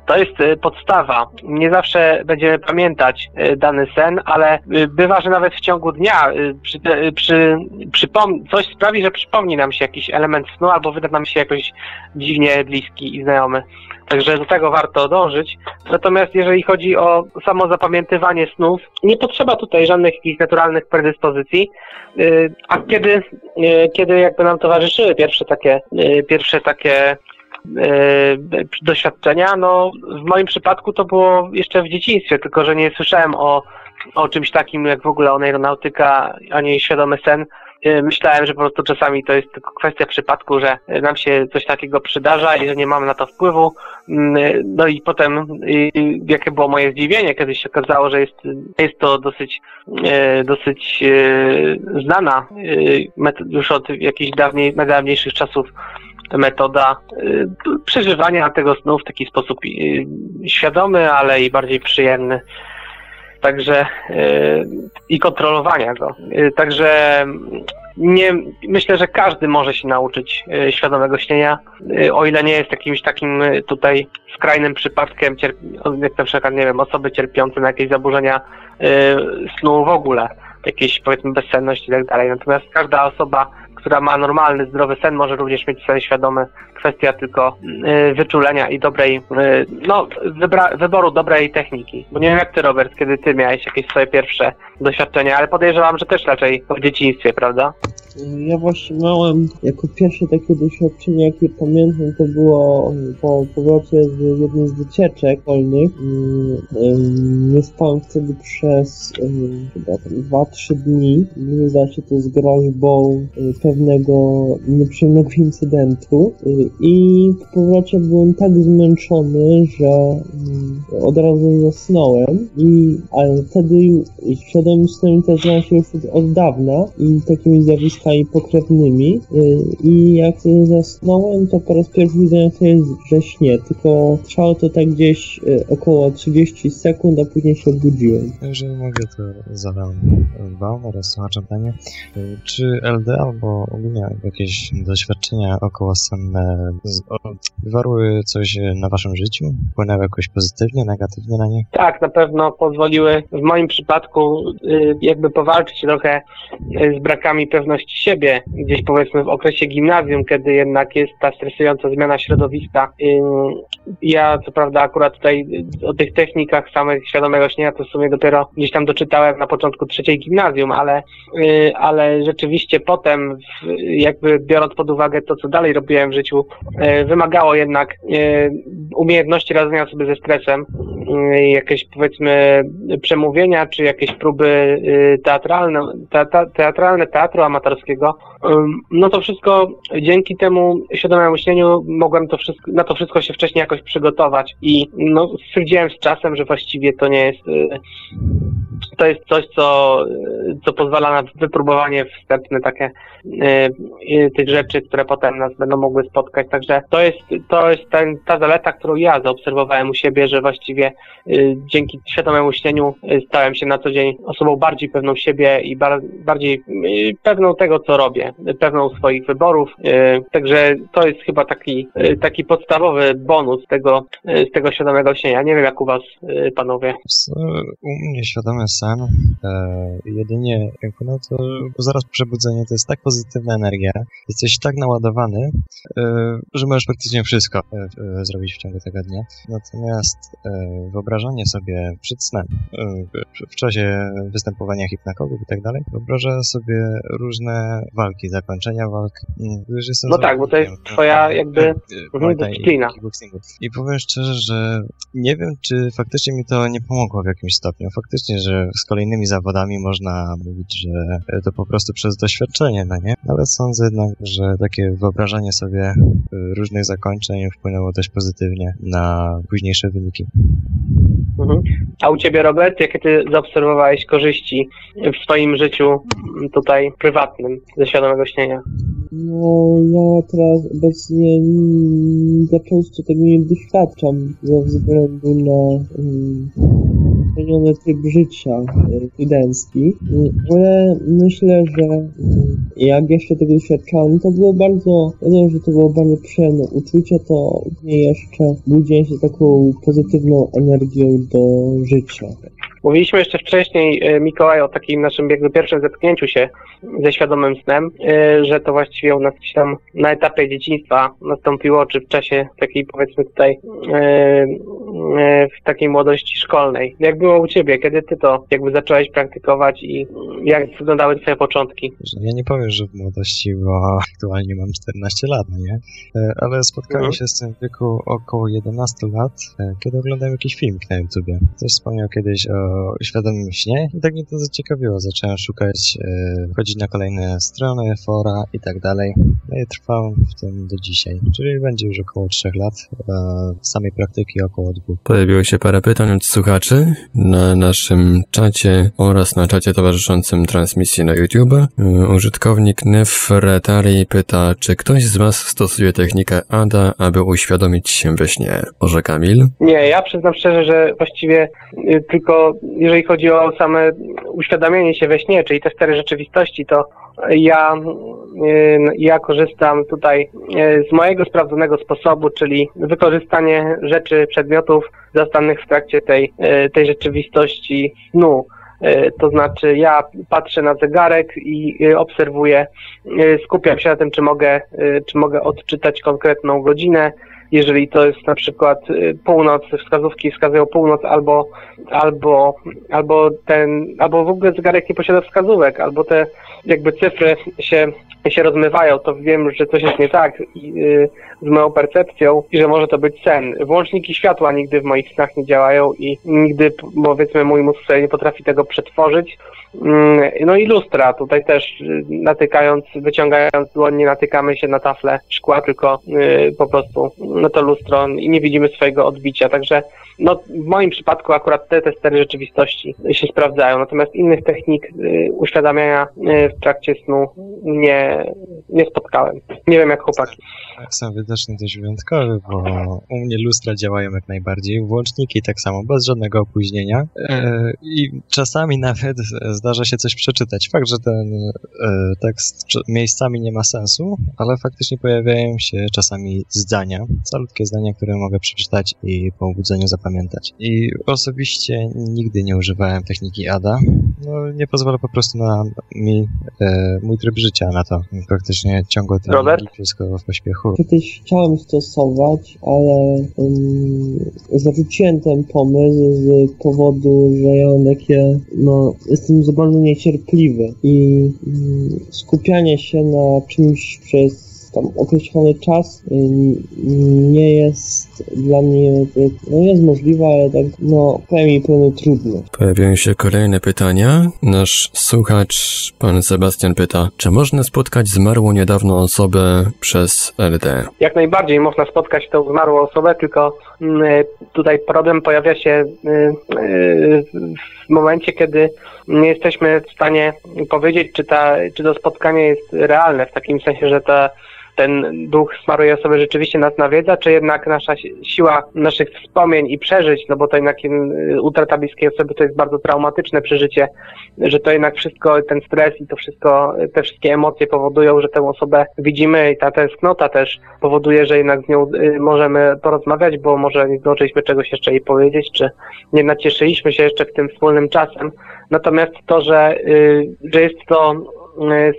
To jest y, podstawa. Nie zawsze będziemy pamiętać y, dany sen, ale y, bywa, że nawet w ciągu dnia przy, przy, przypom- coś sprawi, że przypomni nam się jakiś element snu albo wyda nam się jakoś dziwnie bliski i znajomy. Także do tego warto dążyć. Natomiast jeżeli chodzi o samo zapamiętywanie snów, nie potrzeba tutaj żadnych jakichś naturalnych predyspozycji. A kiedy, kiedy jakby nam towarzyszyły pierwsze takie, pierwsze takie E, doświadczenia. No, w moim przypadku to było jeszcze w dzieciństwie, tylko że nie słyszałem o, o czymś takim jak w ogóle aeronautyka, ani świadomy sen. E, myślałem, że po prostu czasami to jest tylko kwestia przypadku, że nam się coś takiego przydarza i że nie mamy na to wpływu. Mm, e, no i potem jakie było moje zdziwienie, kiedy się okazało, że jest, jest to dosyć, dosyć znana już od jakichś dawniej, najdawniejszych czasów metoda y, przeżywania tego snu w taki sposób y, świadomy, ale i bardziej przyjemny. Także y, i kontrolowania go. Także nie, myślę, że każdy może się nauczyć świadomego śnienia, o ile nie jest jakimś takim tutaj skrajnym przypadkiem, jak na przykład, nie wiem, osoby cierpiące na jakieś zaburzenia snu w ogóle, jakieś powiedzmy bezsenność i tak dalej. Natomiast każda osoba która ma normalny, zdrowy sen, może również mieć sen świadomy. Kwestia tylko y, wyczulenia i dobrej, y, no, wyboru dobrej techniki. Bo nie wiem jak ty, Robert, kiedy ty miałeś jakieś swoje pierwsze doświadczenia, ale podejrzewam, że też raczej w dzieciństwie, prawda? Ja właśnie miałem jako pierwsze takie doświadczenie, jakie pamiętam, to było po powrocie z jednej z wycieczek szkolnych. Nie spałem wtedy przez chyba 2-3 dni. Zda się to z groźbą pewnego nieprzyjemnego incydentu. I po powrocie byłem tak zmęczony, że od razu zasnąłem. I ale wtedy świadomym snem też się już od dawna i takimi zjawiskami i pokrewnymi y, i jak zasnąłem, to po raz pierwszy widziałem sobie, że śnie, tylko trwało to tak gdzieś y, około 30 sekund, a później się obudziłem. Jeżeli mogę, to zadam wam oraz słuchaczom pytanie, y, czy LD albo ogólnie jakieś doświadczenia okołosenne wywarły coś na waszym życiu? Wpłynęły jakoś pozytywnie, negatywnie na nie? Tak, na pewno pozwoliły w moim przypadku jakby powalczyć trochę z brakami pewności siebie gdzieś powiedzmy w okresie gimnazjum, kiedy jednak jest ta stresująca zmiana środowiska. Ja co prawda akurat tutaj o tych technikach samych świadomego śnienia to w sumie dopiero gdzieś tam doczytałem na początku trzeciej gimnazjum, ale, y, ale rzeczywiście potem jakby biorąc pod uwagę to, co dalej robiłem w życiu, y, wymagało jednak y, umiejętności radzenia sobie ze stresem, jakieś powiedzmy przemówienia, czy jakieś próby teatralne, te, te, teatralne teatru amatorskiego. Ym, No to wszystko dzięki temu świadomemu śnieniu mogłem to wszystko, na to wszystko się wcześniej jakoś przygotować i no, stwierdziłem z czasem, że właściwie to nie jest y, to jest coś, co, co pozwala na wypróbowanie wstępne takie y, y, tych rzeczy, które potem nas będą mogły spotkać. Także to jest, to jest ten, ta zaleta, którą ja zaobserwowałem u siebie, że właściwie y, dzięki świadomemu śnieniu stałem się na co dzień osobą bardziej pewną siebie i bar, bardziej pewną tego, co robię, pewną swoich wyborów. Także to jest chyba taki, taki podstawowy bonus tego, z tego świadomego śnienia. Nie wiem, jak u was, panowie. U mnie świadomy sen, e, jedynie no to zaraz po przebudzeniu to jest tak pozytywna energia, jesteś tak naładowany, e, że możesz praktycznie wszystko e, zrobić w ciągu tego dnia. Natomiast wyobrażanie sobie przed snem, w- czasie występowania hipnakogów i tak dalej, wyobrażę sobie różne walki, zakończenia walk. Mm, Już jestem No tak, bo to jest zawodnikiem, twoja jakby, i dyscyplina. I powiem szczerze, że nie wiem, czy faktycznie mi to nie pomogło w jakimś stopniu. Faktycznie, że z kolejnymi zawodami można mówić, że to po prostu przez doświadczenie, no nie? Ale sądzę jednak, że takie wyobrażanie sobie y, różnych zakończeń wpłynęło dość pozytywnie na późniejsze wyniki. Mhm. A u ciebie, Robert, jakie ty zaobserwowałeś korzyści w swoim życiu tutaj prywatnym ze świadomego śnienia? No, ja teraz obecnie mm, za często tego nie doświadczam ze względu na mm, zmieniony tryb życia y, studencki, ale myślę, że mm, jak jeszcze tego doświadczałem, to było bardzo, wiadomo, że to było bardzo przyjemne uczucie, to mnie jeszcze budziłem się taką pozytywną energią do życia. Mówiliśmy jeszcze wcześniej, e, Mikołaj, o takim naszym jakby pierwszym zetknięciu się ze świadomym snem, e, że to właściwie u nas gdzieś tam na etapie dzieciństwa nastąpiło, czy w czasie takiej powiedzmy tutaj e, w takiej młodości szkolnej. Jak było u ciebie? Kiedy ty to jakby zacząłeś praktykować i jak wyglądały twoje początki? Ja nie powiem, że w młodości, bo aktualnie mam 14 lat, no nie? Ale spotkałem Mhm. się z tym w wieku około 11 lat, kiedy oglądałem jakiś film na YouTubie. Ktoś wspomniał kiedyś o świadomym śnie i tak mnie to zaciekawiło. Zacząłem szukać, e, wchodzić na kolejne strony, fora i tak dalej. No i trwałem w tym do dzisiaj, czyli będzie już około 3 lat, e, samej praktyki około 2. Pojawiło się parę pytań od słuchaczy na naszym czacie oraz na czacie towarzyszącym transmisji na YouTube. Y, Użytkownik Nefretari pyta, czy ktoś z Was stosuje technikę ADA, aby uświadomić się we śnie? Może Kamil? Nie, ja przyznam szczerze, że właściwie y, tylko jeżeli chodzi o same uświadamianie się we śnie, czyli te cztery rzeczywistości, to ja, y, ja korzystam tutaj y, z mojego sprawdzonego sposobu, czyli wykorzystanie rzeczy, przedmiotów zastanych w trakcie tej, y, tej rzeczywistości snu. To znaczy, ja patrzę na zegarek i obserwuję, skupiam się na tym, czy mogę, czy mogę odczytać konkretną godzinę, jeżeli to jest na przykład y, północ, wskazówki wskazują północ albo, albo, albo ten, albo w ogóle zegarek nie posiada wskazówek, albo te jakby cyfry się, się rozmywają, to wiem, że coś jest nie tak y, z moją percepcją i że może to być sen. Włączniki światła nigdy w moich snach nie działają i nigdy, powiedzmy, mój mózg sobie nie potrafi tego przetworzyć. Mm, No i lustra, tutaj też y, natykając, wyciągając dłoń, nie natykamy się na taflę szkła, tylko y, po prostu no to lustro i nie widzimy swojego odbicia, także no w moim przypadku akurat te, te cztery rzeczywistości się sprawdzają, natomiast innych technik y, uświadamiania y, w trakcie snu nie, nie spotkałem. Nie wiem jak chłopaki. Są widocznie dość wyjątkowy, bo u mnie lustra działają jak najbardziej, włączniki tak samo, bez żadnego opóźnienia. E, I czasami nawet zdarza się coś przeczytać. Fakt, że ten e, tekst miejscami nie ma sensu, ale faktycznie pojawiają się czasami zdania, calutkie zdania, które mogę przeczytać i po obudzeniu zapamiętać. I osobiście nigdy nie używałem techniki ADA. No, nie pozwala po prostu na mi, e, mój tryb życia na to. Praktycznie ciągle ten wszystko w pośpiechu. Kiedyś chciałem stosować, ale um, zarzuciłem ten pomysł z powodu, że ja mam takie, no, jestem za bardzo niecierpliwy i um, skupianie się na czymś przez tam określony czas nie jest dla mnie, no jest możliwe, ale tak, no, pewnie pewnie trudno. Pojawiają się kolejne pytania. Nasz słuchacz, pan Sebastian pyta, czy można spotkać zmarłą niedawno osobę przez LD? Jak najbardziej można spotkać tą zmarłą osobę, tylko mm, tutaj problem pojawia się y, y, w momencie, kiedy nie jesteśmy w stanie powiedzieć, czy, ta, czy to spotkanie jest realne, w takim sensie, że ta ten duch smaruje osoby rzeczywiście nas nawiedza, czy jednak nasza siła naszych wspomnień i przeżyć, no bo to jednak y, utrata bliskiej osoby to jest bardzo traumatyczne przeżycie, że to jednak wszystko, ten stres i to wszystko, te wszystkie emocje powodują, że tę osobę widzimy i ta tęsknota też powoduje, że jednak z nią y, możemy porozmawiać, bo może nie zdążyliśmy czegoś jeszcze jej powiedzieć, czy nie nacieszyliśmy się jeszcze w tym wspólnym czasem. Natomiast to, że, y, że jest to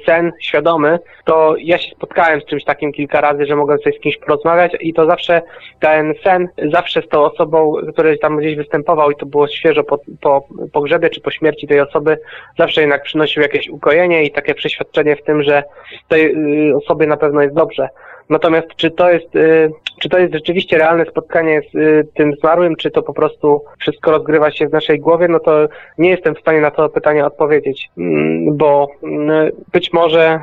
sen świadomy, to ja się spotkałem z czymś takim kilka razy, że mogłem sobie z kimś porozmawiać i to zawsze ten sen, zawsze z tą osobą, który tam gdzieś występował i to było świeżo po, po pogrzebie czy po śmierci tej osoby, zawsze jednak przynosił jakieś ukojenie i takie przeświadczenie w tym, że tej y, osobie na pewno jest dobrze. Natomiast czy to jest, y, czy to jest rzeczywiście realne spotkanie z y, tym zmarłym, czy to po prostu wszystko rozgrywa się w naszej głowie, no to nie jestem w stanie na to pytanie odpowiedzieć, mm, bo mm, być może,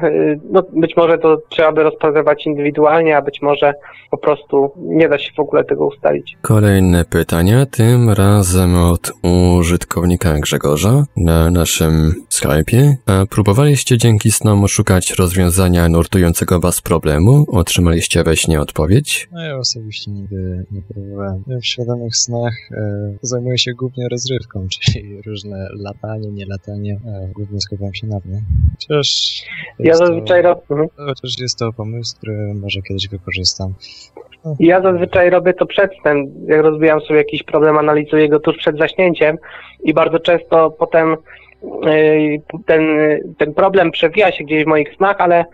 no być może to trzeba by rozpatrywać indywidualnie, a być może po prostu nie da się w ogóle tego ustalić. Kolejne pytania, tym razem od użytkownika Grzegorza na naszym Skype'ie. A próbowaliście dzięki snom szukać rozwiązania nurtującego was problemu? Otrzymaliście we śnie odpowiedź? No ja osobiście nigdy nie próbowałem. W świadomych snach e, zajmuję się głównie rozrywką, czyli różne latanie, nie latanie. E, głównie skupiam się na tym. Chociaż ja zazwyczaj to. Mhm. Chociaż jest to pomysł, który może kiedyś wykorzystam. No. Ja zazwyczaj robię to przed snem. Jak rozbijam sobie jakiś problem, analizuję go tuż przed zaśnięciem i bardzo często potem ten, ten problem przewija się gdzieś w moich snach, ale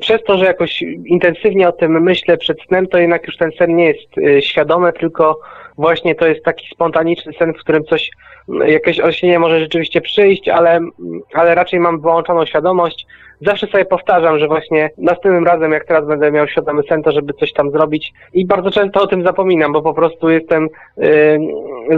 przez to, że jakoś intensywnie o tym myślę przed snem, to jednak już ten sen nie jest y, świadomy, tylko właśnie to jest taki spontaniczny sen, w którym coś, jakieś olśnienie może rzeczywiście przyjść, ale, ale raczej mam wyłączoną świadomość, zawsze sobie powtarzam, że właśnie następnym razem, jak teraz będę miał świadomy sen, to żeby coś tam zrobić i bardzo często o tym zapominam, bo po prostu jestem yy,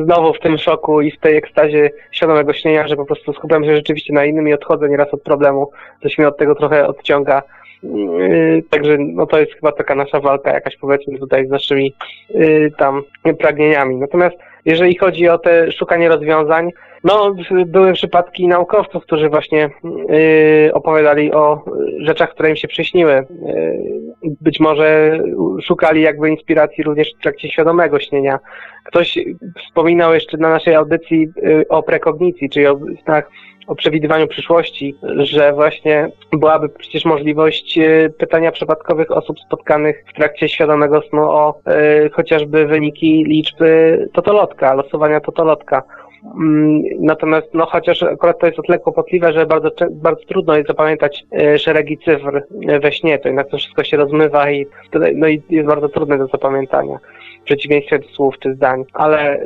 znowu w tym szoku i w tej ekstazie świadomego śnienia, że po prostu skupiam się rzeczywiście na innym i odchodzę nieraz od problemu, coś mnie od tego trochę odciąga. Yy, także no to jest chyba taka nasza walka jakaś powiedzmy tutaj z naszymi yy, tam pragnieniami. Natomiast jeżeli chodzi o te szukanie rozwiązań, no, były przypadki naukowców, którzy właśnie yy, opowiadali o rzeczach, które im się przyśniły. Yy, być może szukali jakby inspiracji również w trakcie świadomego śnienia. Ktoś wspominał jeszcze na naszej audycji yy, o prekognicji, czyli o snach o przewidywaniu przyszłości, że właśnie byłaby przecież możliwość yy, pytania przypadkowych osób spotkanych w trakcie świadomego snu o yy, chociażby wyniki liczby totolotka, losowania totolotka. Mm, natomiast, no chociaż akurat to jest o tyle kłopotliwe, że bardzo, bardzo trudno jest zapamiętać e, szeregi cyfr e, we śnie, to jednak to wszystko się rozmywa i, no i jest bardzo trudne do zapamiętania w przeciwieństwie do słów czy zdań. Ale e,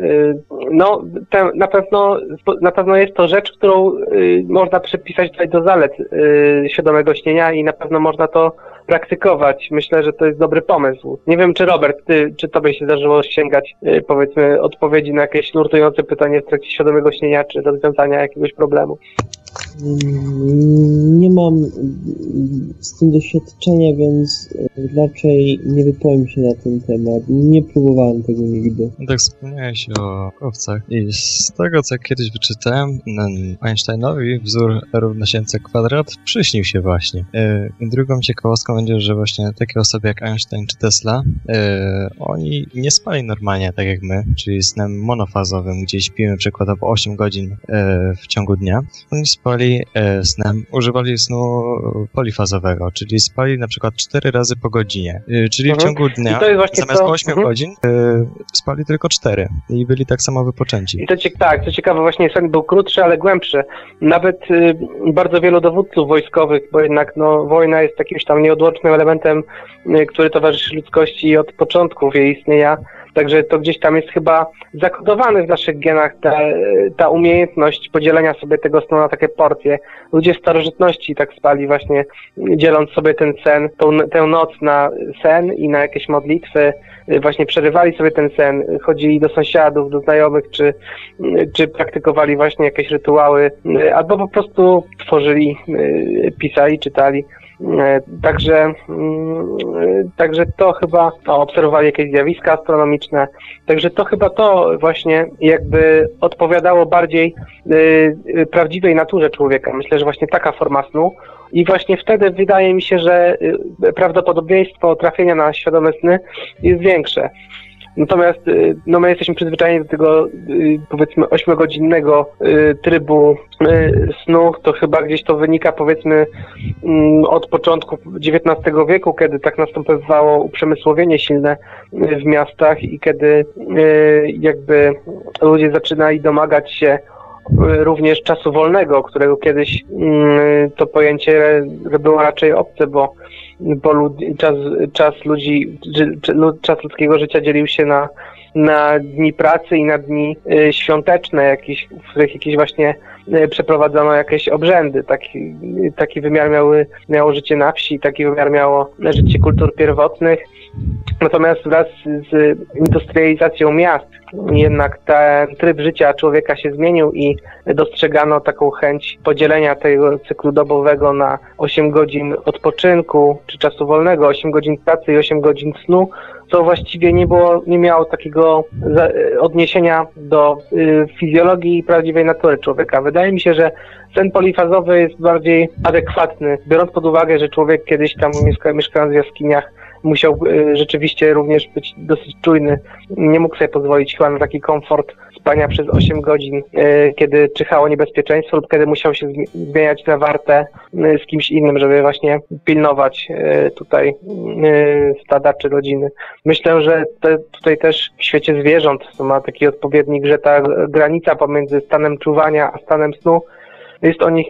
no, na, pewno, na pewno jest to rzecz, którą można przypisać tutaj do zalet świadomego śnienia i na pewno można to praktykować. Myślę, że to jest dobry pomysł. Nie wiem, czy Robert, ty, czy tobie się zdarzyło sięgać, yy, powiedzmy, odpowiedzi na jakieś nurtujące pytanie w trakcie świadomego śnienia, czy rozwiązania jakiegoś problemu? Mm, nie mam z tym doświadczenia, więc raczej nie wypowiem się na ten temat. Nie próbowałem tego nigdy. Tak wspomniałeś o owcach i z tego, co kiedyś wyczytałem, Einsteinowi wzór równa się c kwadrat przyśnił się właśnie. E, I drugą ciekawostką będzie, że właśnie takie osoby jak Einstein czy Tesla, e, oni nie spali normalnie, tak jak my, czyli snem monofazowym, gdzie śpimy przykładowo 8 godzin e, w ciągu dnia. Oni spali używali e, snem, używali snu polifazowego, czyli spali na przykład 4 razy po godzinie. E, czyli Mhm. w ciągu dnia zamiast to- 8 mhm. godzin e, spali tylko 4 i byli tak samo wypoczęci. I to tak, co ciekawe, właśnie sen był krótszy, ale głębszy. Nawet y, bardzo wielu dowódców wojskowych, bo jednak no, wojna jest jakimś tam nieodłącznym elementem, y, który towarzyszy ludzkości od początków jej istnienia. Także to gdzieś tam jest chyba zakodowane w naszych genach ta, ta umiejętność podzielenia sobie tego snu na takie porcje. Ludzie starożytności tak spali właśnie, dzieląc sobie ten sen, tą, tę noc na sen i na jakieś modlitwy, właśnie przerywali sobie ten sen, chodzili do sąsiadów, do znajomych, czy, czy praktykowali właśnie jakieś rytuały, albo po prostu tworzyli, pisali, czytali. E, Także, mm, e, także to chyba o, obserwowali jakieś zjawiska astronomiczne. Także to chyba to właśnie jakby odpowiadało bardziej y, prawdziwej naturze człowieka. Myślę, że właśnie taka forma snu. I właśnie wtedy wydaje mi się, że prawdopodobieństwo trafienia na świadome sny jest większe. Natomiast y, no my jesteśmy przyzwyczajeni do tego y, powiedzmy ośmiogodzinnego y, trybu snu, to chyba gdzieś to wynika powiedzmy mm, od początku XIX wieku, kiedy tak następowało uprzemysłowienie silne w miastach i kiedy jakby ludzie zaczynali domagać się również czasu wolnego, którego kiedyś mm, to pojęcie było raczej obce, bo, bo lud, czas, czas ludzi, czas ludzkiego życia dzielił się na, na dni pracy i na dni y, świąteczne, jakieś, w których jakieś właśnie y, przeprowadzono jakieś obrzędy. Taki, taki wymiar miały, miało życie na wsi, taki wymiar miało życie kultur pierwotnych. Natomiast wraz z industrializacją miast jednak ten tryb życia człowieka się zmienił i dostrzegano taką chęć podzielenia tego cyklu dobowego na 8 godzin odpoczynku czy czasu wolnego, 8 godzin pracy i 8 godzin snu, co właściwie nie było, nie miało takiego odniesienia do y, fizjologii i prawdziwej natury człowieka. Wydaje mi się, że sen polifazowy jest bardziej adekwatny, biorąc pod uwagę, że człowiek kiedyś tam mieszka, mieszkając w jaskiniach musiał y, rzeczywiście również być dosyć czujny. Nie mógł sobie pozwolić chyba na taki komfort spania przez 8 godzin, y, kiedy czyhało niebezpieczeństwo lub kiedy musiał się zmi- zmieniać na wartę y, z kimś innym, żeby właśnie pilnować tutaj stada czy rodziny. Myślę, że te, tutaj też w świecie zwierząt ma taki odpowiednik, że ta granica pomiędzy stanem czuwania a stanem snu jest o nich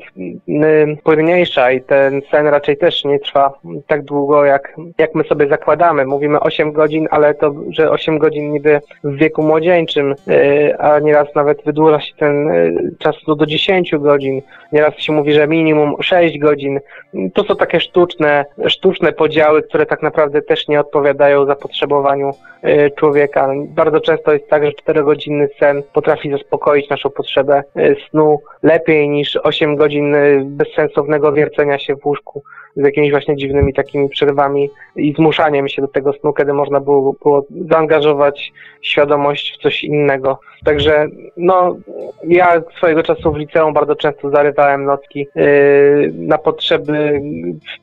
mm, płynniejsza i ten sen raczej też nie trwa tak długo, jak, jak my sobie zakładamy. Mówimy 8 godzin, ale to, że 8 godzin niby w wieku młodzieńczym, yy, a nieraz nawet wydłuża się ten yy, czas do, do 10 godzin. Nieraz się mówi, że minimum 6 godzin. To są takie sztuczne, sztuczne podziały, które tak naprawdę też nie odpowiadają zapotrzebowaniu yy, człowieka. Bardzo często jest tak, że 4-godzinny sen potrafi zaspokoić naszą potrzebę snu lepiej niż 8 godzin y, bezsensownego wiercenia się w łóżku z jakimiś właśnie dziwnymi takimi przerwami i zmuszaniem się do tego snu, kiedy można było, było zaangażować świadomość w coś innego. Także no, ja swojego czasu w liceum bardzo często zarywałem nocki yy, na potrzeby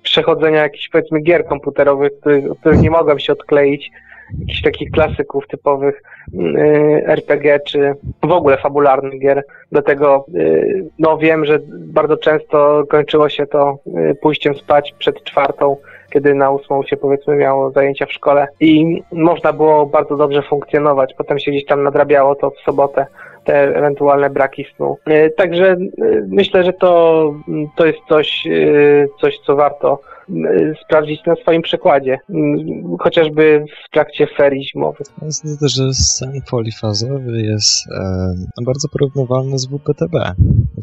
przechodzenia jakichś powiedzmy gier komputerowych, których, których nie mogłem się odkleić jakichś takich klasyków typowych y, RPG, czy w ogóle fabularnych gier. Dlatego y, no wiem, że bardzo często kończyło się to y, pójściem spać przed czwartą, kiedy na ósmą się powiedzmy miało zajęcia w szkole i można było bardzo dobrze funkcjonować. Potem się gdzieś tam nadrabiało to w sobotę te ewentualne braki snu. Także myślę, że to, to jest coś, coś, co warto sprawdzić na swoim przykładzie, y, chociażby w trakcie ferii zimowych. To, że sen polifazowy jest e, bardzo porównywalny z WPTB.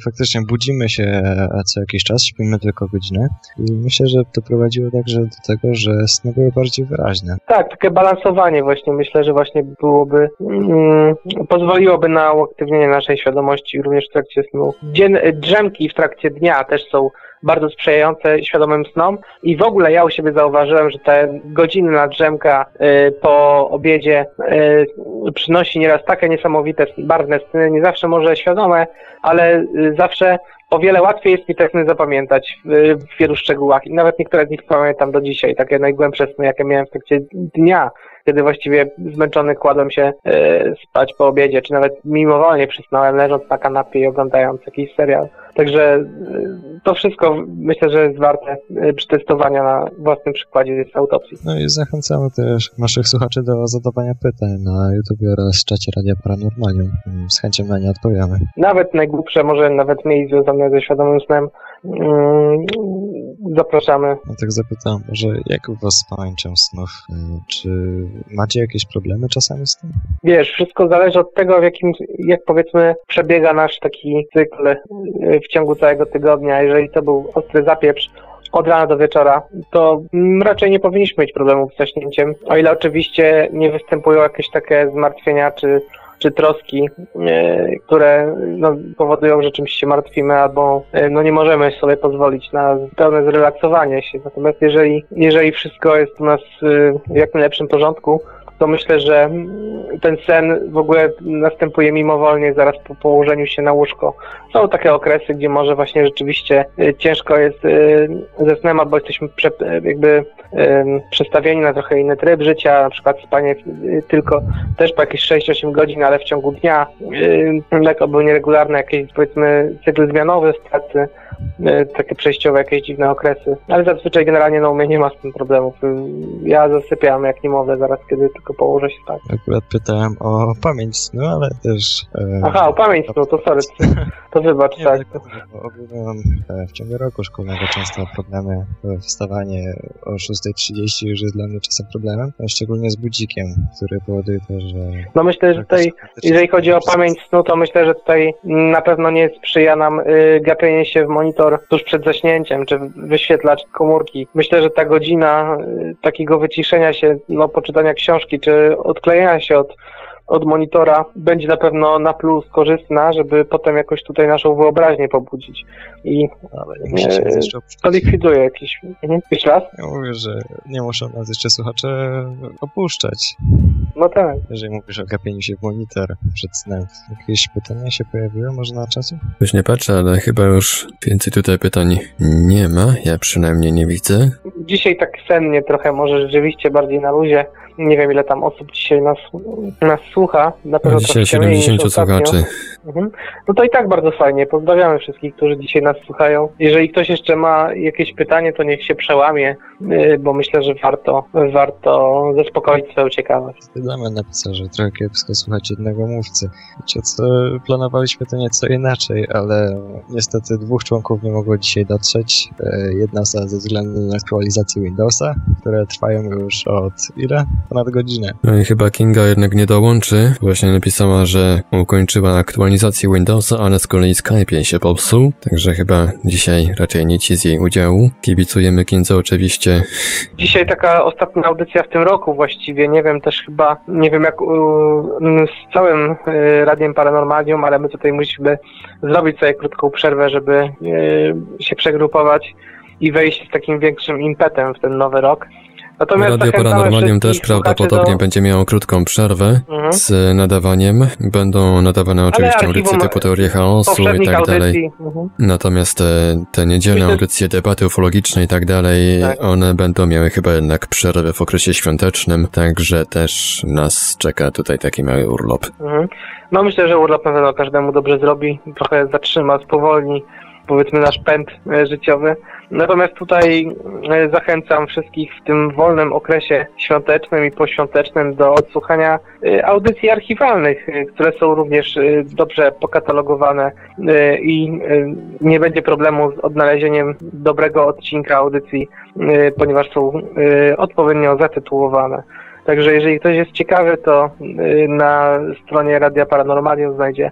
Faktycznie budzimy się co jakiś czas, śpimy tylko godzinę i myślę, że to prowadziło także do tego, że sny były bardziej wyraźne. Tak, takie balansowanie właśnie myślę, że właśnie byłoby, mm, pozwoliłoby na uaktywnienie naszej świadomości również w trakcie snu. Dzien, drzemki w trakcie dnia też są bardzo sprzyjające świadomym snom i w ogóle ja u siebie zauważyłem, że te godzinna drzemka y, po obiedzie y, przynosi nieraz takie niesamowite, barwne sny, nie zawsze może świadome, ale y, zawsze o wiele łatwiej jest mi te sny zapamiętać w, wielu szczegółach i nawet niektóre z nich pamiętam do dzisiaj, takie najgłębsze sny, jakie miałem w trakcie dnia, kiedy właściwie zmęczony kładłem się e, spać po obiedzie, czy nawet mimowolnie przysnąłem leżąc na kanapie i oglądając jakiś serial. Także y, to wszystko myślę, że jest warte y, przetestowania na własnym przykładzie z autopsji. No i zachęcamy też naszych słuchaczy do zadawania pytań na YouTube oraz czacie Radia Paranormalium. Z chęcią na nie odpowiemy. Nawet najgłupsze, może nawet mniej związane ze świadomym snem, zapraszamy. No tak zapytam, że jak u was z pamięcią snów? Y, czy macie jakieś problemy czasami z tym? Wiesz, wszystko zależy od tego, w jakim, jak powiedzmy, przebiega nasz taki cykl y, w ciągu całego tygodnia. Jeżeli to był ostry zapieprz, od rana do wieczora, to mm, raczej nie powinniśmy mieć problemów z zaśnięciem. O ile oczywiście nie występują jakieś takie zmartwienia czy czy troski, e, które no, powodują, że czymś się martwimy albo e, no, nie możemy sobie pozwolić na pełne zrelaksowanie się. Natomiast jeżeli, jeżeli wszystko jest u nas e, w jak najlepszym porządku, to myślę, że ten sen w ogóle następuje mimowolnie zaraz po położeniu się na łóżko. Są takie okresy, gdzie może właśnie rzeczywiście y, ciężko jest y, ze snem, albo jesteśmy prze, jakby przestawieni na trochę inny tryb życia, na przykład spanie y, tylko też po jakieś 6-8 godzin, ale w ciągu dnia, lekko był nieregularny jakiś powiedzmy cykl zmianowy z pracy, takie przejściowe jakieś dziwne okresy. Ale zazwyczaj generalnie no u mnie nie ma z tym problemów. Ja zasypiam jak niemowlę zaraz, kiedy tylko położę się spać. Akurat pytałem o pamięć snu, ale też... E... Aha, o pamięć snu, to sorry. To wybacz, nie, tak. Ogólnie e, w ciągu roku szkolnego często problemy. Wstawanie o 6.30 już jest dla mnie czasem problemem, szczególnie z budzikiem, który powoduje to, że... No myślę, że tutaj, jeżeli chodzi o pamięć snu, to myślę, że tutaj na pewno nie sprzyja nam y, gapienie się w monitor tuż przed zaśnięciem, czy wyświetlacz komórki. Myślę, że ta godzina y, takiego wyciszenia się, no, poczytania książki, czy odklejenia się od od monitora będzie na pewno na plus korzystna, żeby potem jakoś tutaj naszą wyobraźnię pobudzić. I e, to likwiduje jakiś... Mhm. Jeszcze raz? Ja mówię, że nie muszą nas jeszcze słuchacze opuszczać. No tak. Jeżeli mówisz o gapieniu się w monitor przed snem, jakieś pytania się pojawiły może na czasie? Już nie patrzę, ale chyba już więcej tutaj pytań nie ma. Ja przynajmniej nie widzę. Dzisiaj tak sennie trochę, może rzeczywiście bardziej na luzie. Nie wiem, ile tam osób dzisiaj nas, nas słucha. Na pewno dzisiaj 70 słuchaczy. Mhm. No to i tak bardzo fajnie. Pozdrawiamy wszystkich, którzy dzisiaj nas słuchają. Jeżeli ktoś jeszcze ma jakieś pytanie, to niech się przełamie, y, bo myślę, że warto, warto zaspokoić swoją ciekawość. Damian napisał, że trochę kiepsko słuchać jednego mówcy. Wiecie co, planowaliśmy to nieco inaczej, ale niestety dwóch członków nie mogło dzisiaj dotrzeć. E, jedna osoba ze względu na aktualizację Windowsa, które trwają już od ile? ponad godzinę. No i chyba Kinga jednak nie dołączy. Właśnie napisała, że ukończyła aktualizację Windowsa, ale z kolei Skype się popsuł. Także chyba dzisiaj raczej nic z jej udziału. Kibicujemy Kindze oczywiście. Dzisiaj taka ostatnia audycja w tym roku właściwie. Nie wiem też chyba, nie wiem jak z całym y, Radiem Paranormalium, ale my tutaj musimy zrobić sobie krótką przerwę, żeby y, się przegrupować i wejść z takim większym impetem w ten nowy rok. Natomiast Radio Paranormalium też prawdopodobnie do... będzie miało krótką przerwę mhm. z nadawaniem. Będą nadawane oczywiście audycje typu Teorie Chaosu i tak dalej. Mhm. Natomiast te, te niedzielne audycje debaty ufologicznej i tak dalej, tak. one będą miały chyba jednak przerwę w okresie świątecznym, także też nas czeka tutaj taki mały urlop. Mhm. No myślę, że urlop na pewno każdemu dobrze zrobi, trochę zatrzyma, spowolni powiedzmy nasz pęd e, życiowy. Natomiast tutaj e, zachęcam wszystkich w tym wolnym okresie świątecznym i poświątecznym do odsłuchania e, audycji archiwalnych, które są również dobrze pokatalogowane i nie będzie problemu z odnalezieniem dobrego odcinka audycji, ponieważ są odpowiednio zatytułowane. Także jeżeli ktoś jest ciekawy, to na stronie Radia Paranormalium znajdzie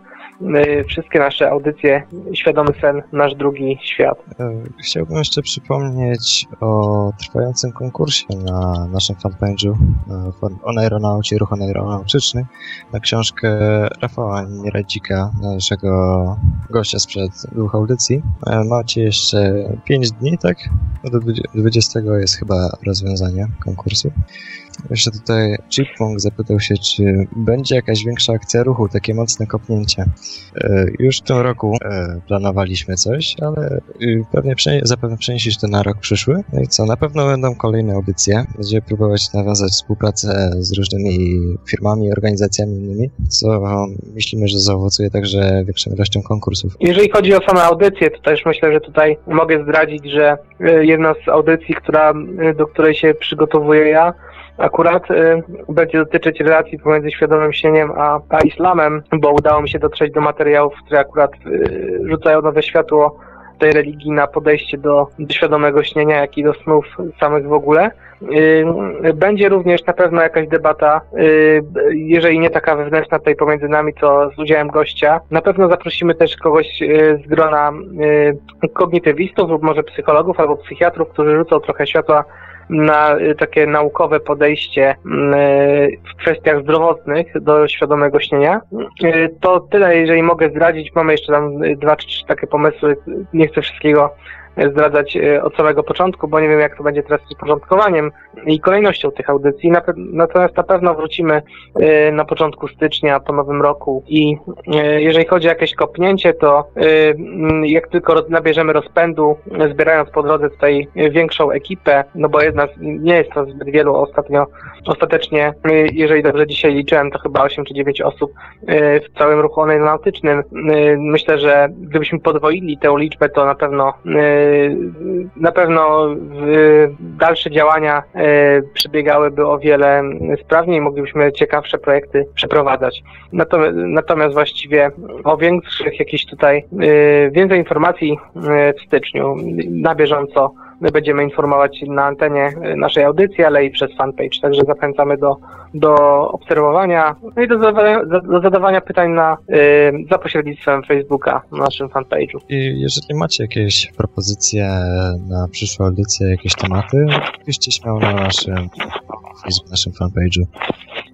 wszystkie nasze audycje Świadomy Sen, Nasz Drugi Świat. E, chciałbym jeszcze przypomnieć o trwającym konkursie na naszym fanpage'u e, o aeronaucie i ruch aeronautyczny na książkę Rafała Nieradzika, naszego gościa sprzed dwóch audycji. E, macie jeszcze 5 dni, tak? Do 20 jest chyba rozwiązanie konkursu. Jeszcze tutaj Chipmunk zapytał się, czy będzie jakaś większa akcja ruchu, takie mocne kopnięcie. E, już w tym roku e, planowaliśmy coś, ale y, pewnie zapewne przeniesiesz to na rok przyszły. No i co, na pewno będą kolejne audycje. Będziemy próbować nawiązać współpracę z różnymi firmami, organizacjami innymi, co myślimy, że zaowocuje także większą ilością konkursów. Jeżeli chodzi o same audycje, to też myślę, że tutaj mogę zdradzić, że y, jedna z audycji, która, y, do której się przygotowuję ja, akurat y, będzie dotyczyć relacji pomiędzy świadomym śnieniem a, a islamem, bo udało mi się dotrzeć do materiałów, które akurat y, rzucają nowe światło tej religii na podejście do, do świadomego śnienia, jak i do snów samych w ogóle. Y, będzie również na pewno jakaś debata, y, jeżeli nie taka wewnętrzna tutaj pomiędzy nami, to z udziałem gościa. Na pewno zaprosimy też kogoś y, z grona kognitywistów lub może psychologów albo psychiatrów, którzy rzucą trochę światła na y, takie naukowe podejście mm, y, w kwestiach zdrowotnych do świadomego śnienia. Y, to tyle, jeżeli mogę zdradzić. Mamy jeszcze tam dwa czy trzy takie pomysły. Nie chcę wszystkiego zdradzać e, od samego początku, bo nie wiem, jak to będzie teraz z porządkowaniem i kolejnością tych audycji. Natomiast na pewno wrócimy e, na początku stycznia po nowym roku i e, jeżeli chodzi o jakieś kopnięcie, to jak tylko nabierzemy rozpędu, zbierając po drodze tutaj większą ekipę, no bo jedna nie jest to zbyt wielu ostatnio, ostatecznie, jeżeli dobrze dzisiaj liczyłem, to chyba 8 czy 9 osób w całym ruchu aeronautycznym. Myślę, że gdybyśmy podwoili tę liczbę, to na pewno na pewno dalsze działania e, przebiegałyby o wiele sprawniej, moglibyśmy ciekawsze projekty przeprowadzać. Natomiast właściwie o większych jakichś tutaj, e, więcej informacji e, w styczniu na bieżąco My będziemy informować na antenie naszej audycji, ale i przez fanpage. Także zachęcamy do, do obserwowania no i do zadawania, do zadawania pytań na, yy, za pośrednictwem Facebooka na naszym fanpage'u. I jeżeli macie jakieś propozycje na przyszłe audycje, jakieś tematy, piszcie śmiało na naszym, na naszym fanpage'u.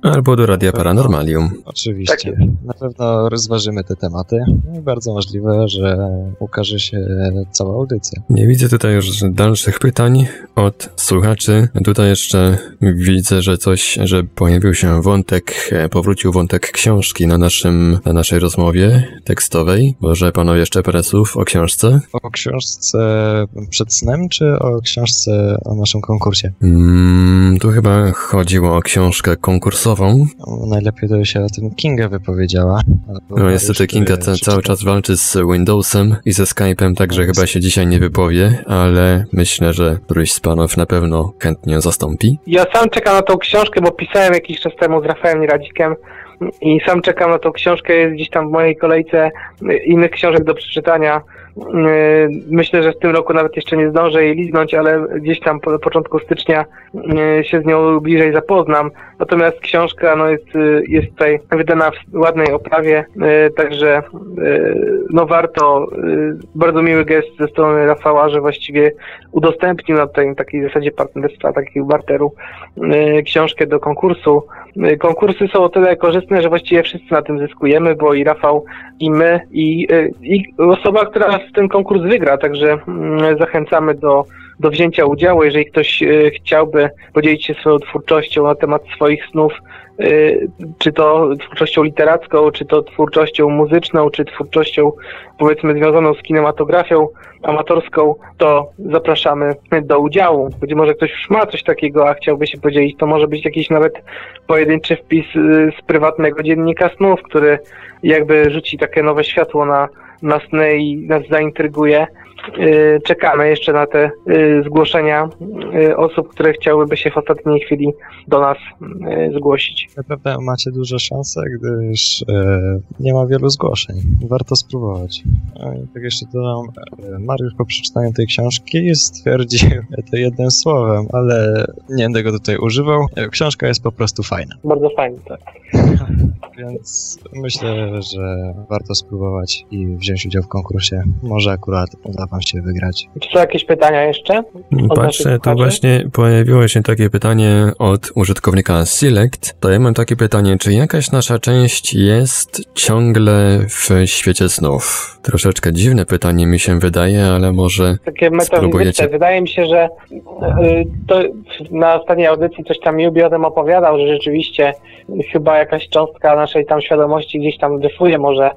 Albo do Radia Paranormalium. Oczywiście. Tak. Na pewno rozważymy te tematy. No I bardzo możliwe, że ukaże się cała audycja. Nie widzę tutaj już dalszych pytań od słuchaczy. Tutaj jeszcze widzę, że coś, że pojawił się wątek, powrócił wątek książki na naszym, na naszej rozmowie tekstowej. Może panowie jeszcze parę słów o książce? O książce przed snem, czy o książce o naszym konkursie? Mm, tu chyba chodziło o książkę konkursową no, najlepiej to się o tym Kinga wypowiedziała. No niestety Kinga ten cały czas walczy z Windowsem i ze Skype'em, także no, chyba się dzisiaj nie wypowie, ale myślę, że któryś z panów na pewno chętnie zastąpi. Ja sam czekam na tą książkę, bo pisałem jakiś czas temu z Rafałem Radzikiem i sam czekam na tą książkę, jest gdzieś tam w mojej kolejce innych książek do przeczytania. Yy, myślę, że w tym roku nawet jeszcze nie zdążę jej liznąć, ale gdzieś tam po początku stycznia yy, się z nią bliżej zapoznam. Natomiast książka no, jest, yy, jest tutaj wydana w ładnej oprawie, także no warto, bardzo miły gest ze strony Rafała, że właściwie udostępnił na tej takiej zasadzie partnerstwa, takiego barteru książkę do konkursu. Konkursy są o tyle korzystne, że właściwie wszyscy na tym zyskujemy, bo i Rafał, i my, i, i osoba, która ten konkurs wygra, także mm, zachęcamy do, do wzięcia udziału. Jeżeli ktoś e, chciałby podzielić się swoją twórczością na temat swoich snów, czy to twórczością literacką, czy to twórczością muzyczną, czy twórczością powiedzmy związaną z kinematografią amatorską, to zapraszamy do udziału. Być może ktoś już ma coś takiego, a chciałby się podzielić, to może być jakiś nawet pojedynczy wpis e, z prywatnego dziennika snów, który jakby rzuci takie nowe światło na nas i nas zaintryguje. Y, czekamy jeszcze na te y, zgłoszenia y, osób, które chciałyby się w ostatniej chwili do nas zgłosić. Naprawdę macie duże szanse, gdyż nie ma wielu zgłoszeń. Warto spróbować. I tak jeszcze dodam, Mariusz po przeczytaniu tej książki stwierdził to jednym słowem, ale nie będę go tutaj używał. Książka jest po prostu fajna. Bardzo fajna, tak. Więc myślę, że warto spróbować i wziąć udział w konkursie. Może akurat uda wam się wygrać. Czy są jakieś pytania jeszcze? Patrzę, to właśnie pojawiło się takie pytanie od użytkownika Select. To ja mam takie pytanie, czy jakaś nasza część jest ciągle w świecie snów? Troszeczkę dziwne pytanie mi się wydaje, ale może Takie spróbujecie. Wydaje mi się, że y, to na ostatniej audycji coś tam Jubi o tym opowiadał, że rzeczywiście chyba jakaś cząstka naszej tam świadomości gdzieś tam dryfuje może.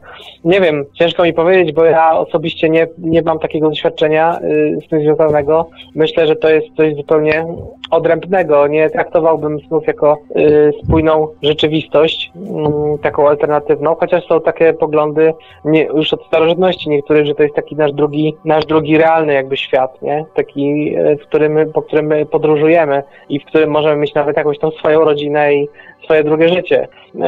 Nie wiem, ciężko mi powiedzieć, bo ja osobiście nie, nie mam takiego doświadczenia y, z tym związanego. Myślę, że to jest coś zupełnie odrębnego. Nie traktowałbym snów jako y, spójną rzeczywistość, y, taką alternatywną, chociaż są takie poglądy nie, już od starożytności niektórych, że to jest taki nasz drugi, nasz drugi realny jakby świat, nie? Taki, y, w którym, po którym my podróżujemy i w którym możemy mieć nawet jakąś tą swoją rodzinę i swoje drugie życie. Y,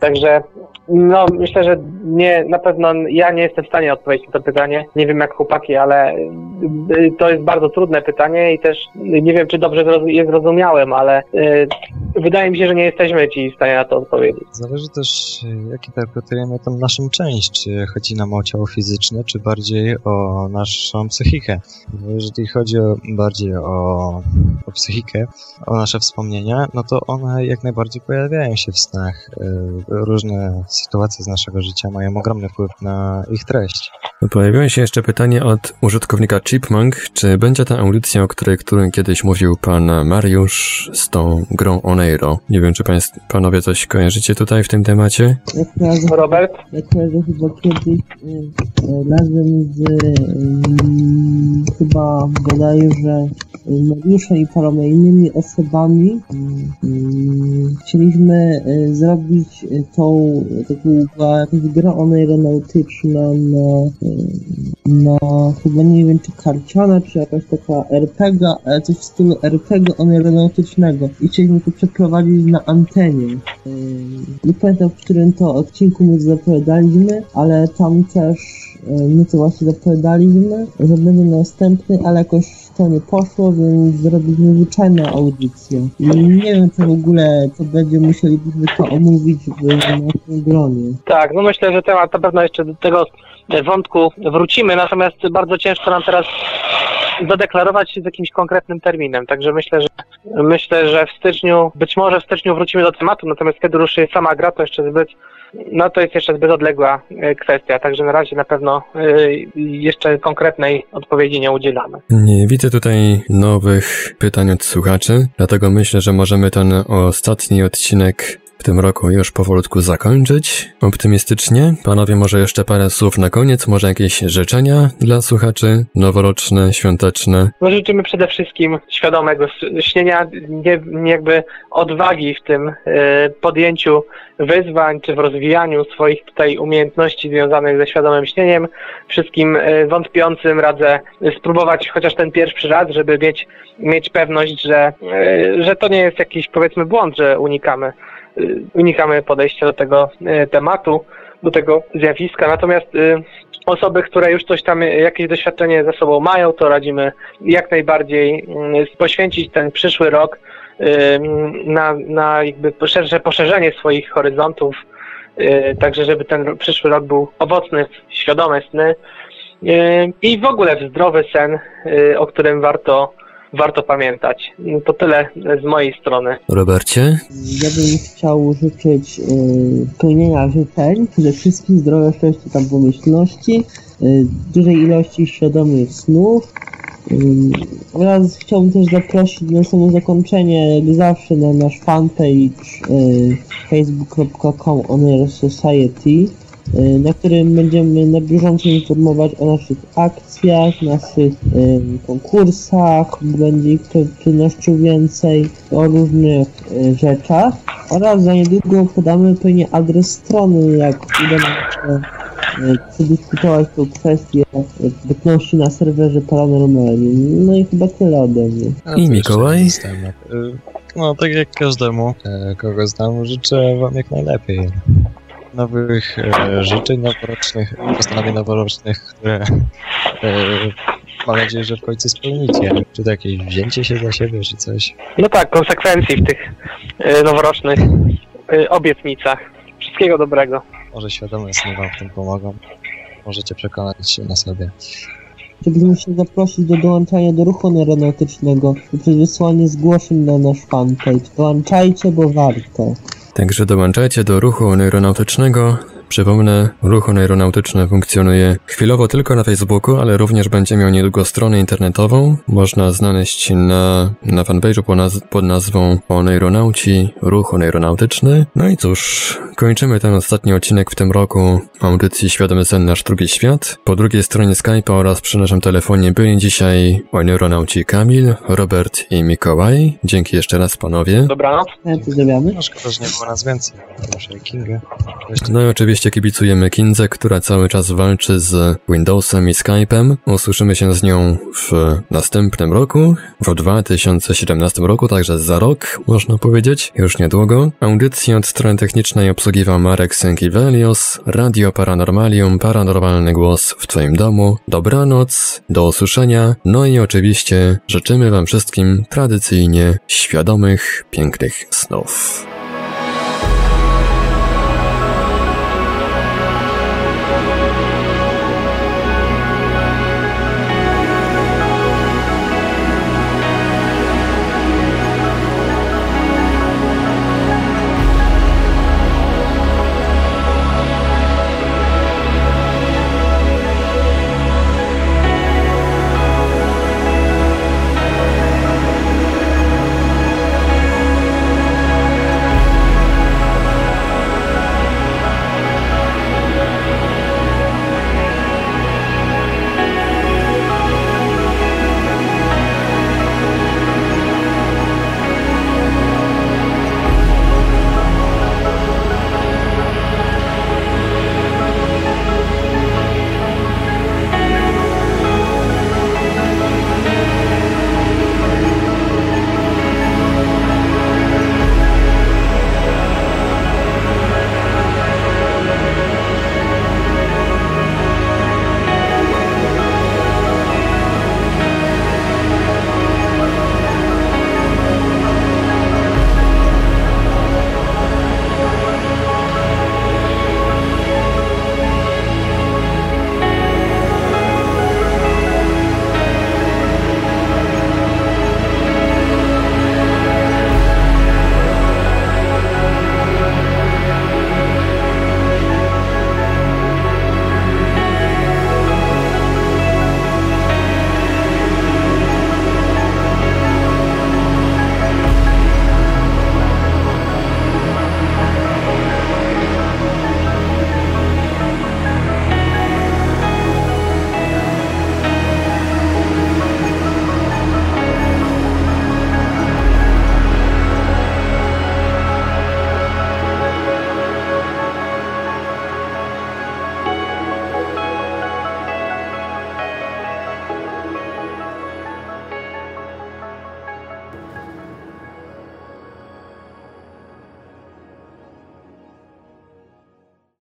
Także no, myślę, że nie, na pewno ja nie jestem w stanie odpowiedzieć na to pytanie. Nie wiem jak chłopaki, ale y, to jest bardzo trudne pytanie i też nie wiem, czy dobrze je zrozumiałem, ale y, wydaje mi się, że nie jesteśmy ci w stanie na to odpowiedzieć. Zależy też, e, jak interpretujemy tą naszą część. Czy chodzi nam o ciało fizyczne, czy bardziej o naszą psychikę. Bo jeżeli chodzi o, bardziej o, o psychikę, o nasze wspomnienia, no to one jak najbardziej pojawiają się w snach. E, Różne sytuacje z naszego życia mają ogromny wpływ na ich treść. Pojawiło się jeszcze pytanie od użytkownika Chipmunk, czy będzie ta audycja, o której którym kiedyś mówił pan Mariusz z tą grą Oneiro. Nie wiem, czy państw, panowie coś kojarzycie tutaj w tym temacie? Ja kojarzę, Robert? ja kojarzę chyba kiedyś y, y, razem z y, chyba bodajże Mariuszem i paroma innymi osobami y, y, chcieliśmy y, zrobić y, tą taką była jakaś gra aeronautyczna na, y, na chyba nie wiem czy karciana, czy jakaś taka RPG, ale coś w stylu RPG aeronautycznego i chcieliśmy to przeprowadzić na antenie. Nie pamiętam, w którym to odcinku my zapowiadaliśmy, ale tam też to właśnie zapowiadaliśmy, że będzie następny, ale jakoś to nie poszło, więc zrobiliśmy zwyczajną audycję. I nie wiem, czy w ogóle to będzie musielibyśmy to omówić w naszym gronie. Tak, no myślę, że temat na pewno jeszcze do tego wątku. Wrócimy, natomiast bardzo ciężko nam teraz zadeklarować się z jakimś konkretnym terminem, także myślę, że myślę, że w styczniu, być może w styczniu wrócimy do tematu, natomiast kiedy ruszy sama gra, to jeszcze zbyt no to jest jeszcze zbyt odległa e, kwestia, także na razie na pewno e, jeszcze konkretnej odpowiedzi nie udzielamy. Nie widzę tutaj nowych pytań od słuchaczy, dlatego myślę, że możemy ten ostatni odcinek w tym roku już powolutku zakończyć. Optymistycznie. Panowie, może jeszcze parę słów na koniec, może jakieś życzenia dla słuchaczy, noworoczne, świąteczne. No życzymy przede wszystkim świadomego śnienia, nie, nie jakby odwagi w tym e, podjęciu wyzwań, czy w rozwijaniu swoich tutaj umiejętności związanych ze świadomym śnieniem. Wszystkim e, wątpiącym radzę spróbować chociaż ten pierwszy raz, żeby mieć, mieć pewność, że, e, że to nie jest jakiś powiedzmy błąd, że unikamy, unikamy podejścia do tego e, tematu, do tego zjawiska. Natomiast e, osoby, które już coś tam, jakieś doświadczenie ze sobą mają, to radzimy jak najbardziej mm, poświęcić ten przyszły rok na, na jakby szersze poszerzenie swoich horyzontów, także żeby ten przyszły rok był owocny, w świadome sny i w ogóle zdrowy sen, o którym warto, warto pamiętać. To tyle z mojej strony. Robercie? Ja bym chciał życzyć y, spełnienia życzeń, przede wszystkim zdrowia, szczęścia, tam pomyślności, y, dużej ilości świadomych snów. Y, oraz chciałbym też zaprosić na samo zakończenie, jak zawsze, na nasz fanpage y, facebook.com on society, y, na którym będziemy na bieżąco informować o naszych akcjach, naszych y, konkursach, będzie ich pe- pewnością więcej, o różnych y, rzeczach oraz za niedługo podamy pewnie adres strony, jak uda nam się y, przedyskutować tą kwestię y, bytności na serwerze paranormalnym. No i chyba tyle ode mnie. A I Mikołaj? Y, No, tak jak każdemu, e, kogo znam, życzę wam jak najlepiej. Nowych e, życzeń noworocznych, postanowień noworocznych, które e, mam nadzieję, że w końcu spełnicie. Czy to jakieś wzięcie się za siebie, czy coś. No tak, konsekwencji w tych yy, noworocznych yy, obietnicach. Wszystkiego dobrego. Może świadome sny wam w tym pomogą. Możecie przekonać się na sobie. Chciałbym się zaprosić do dołączania do ruchu aeronautycznego poprzez wysłanie zgłoszeń na nasz fanpage. Dołączajcie, bo warto. Także dołączajcie do ruchu neuronautycznego Przypomnę, ruch aeronautyczny funkcjonuje chwilowo tylko na Facebooku, ale również będzie miał niedługo stronę internetową. Można znaleźć na, na fanpage'u pod, naz pod nazwą Oneironauci, ruch aeronautyczny. No i cóż, kończymy ten ostatni odcinek w tym roku audycji Świadomy Sen Nasz Drugi Świat. Po drugiej stronie Skype'a oraz przy naszym telefonie byli dzisiaj oneironauci Kamil, Robert i Mikołaj. Dzięki jeszcze raz panowie. Dobranoc. Ja pozdrawiamy. No szkoda, że nie było nas więcej. Proszę Kingę. No i oczywiście kibicujemy Kindze, która cały czas walczy z Windowsem i Skype'em. Usłyszymy się z nią w następnym roku, w 2017 roku, także za rok, można powiedzieć, już niedługo. Audycję od strony technicznej obsługiwał Marek Sękiewelios, Radio Paranormalium, paranormalny głos w Twoim domu. Dobranoc, do usłyszenia, no i oczywiście życzymy Wam wszystkim tradycyjnie świadomych, pięknych snów.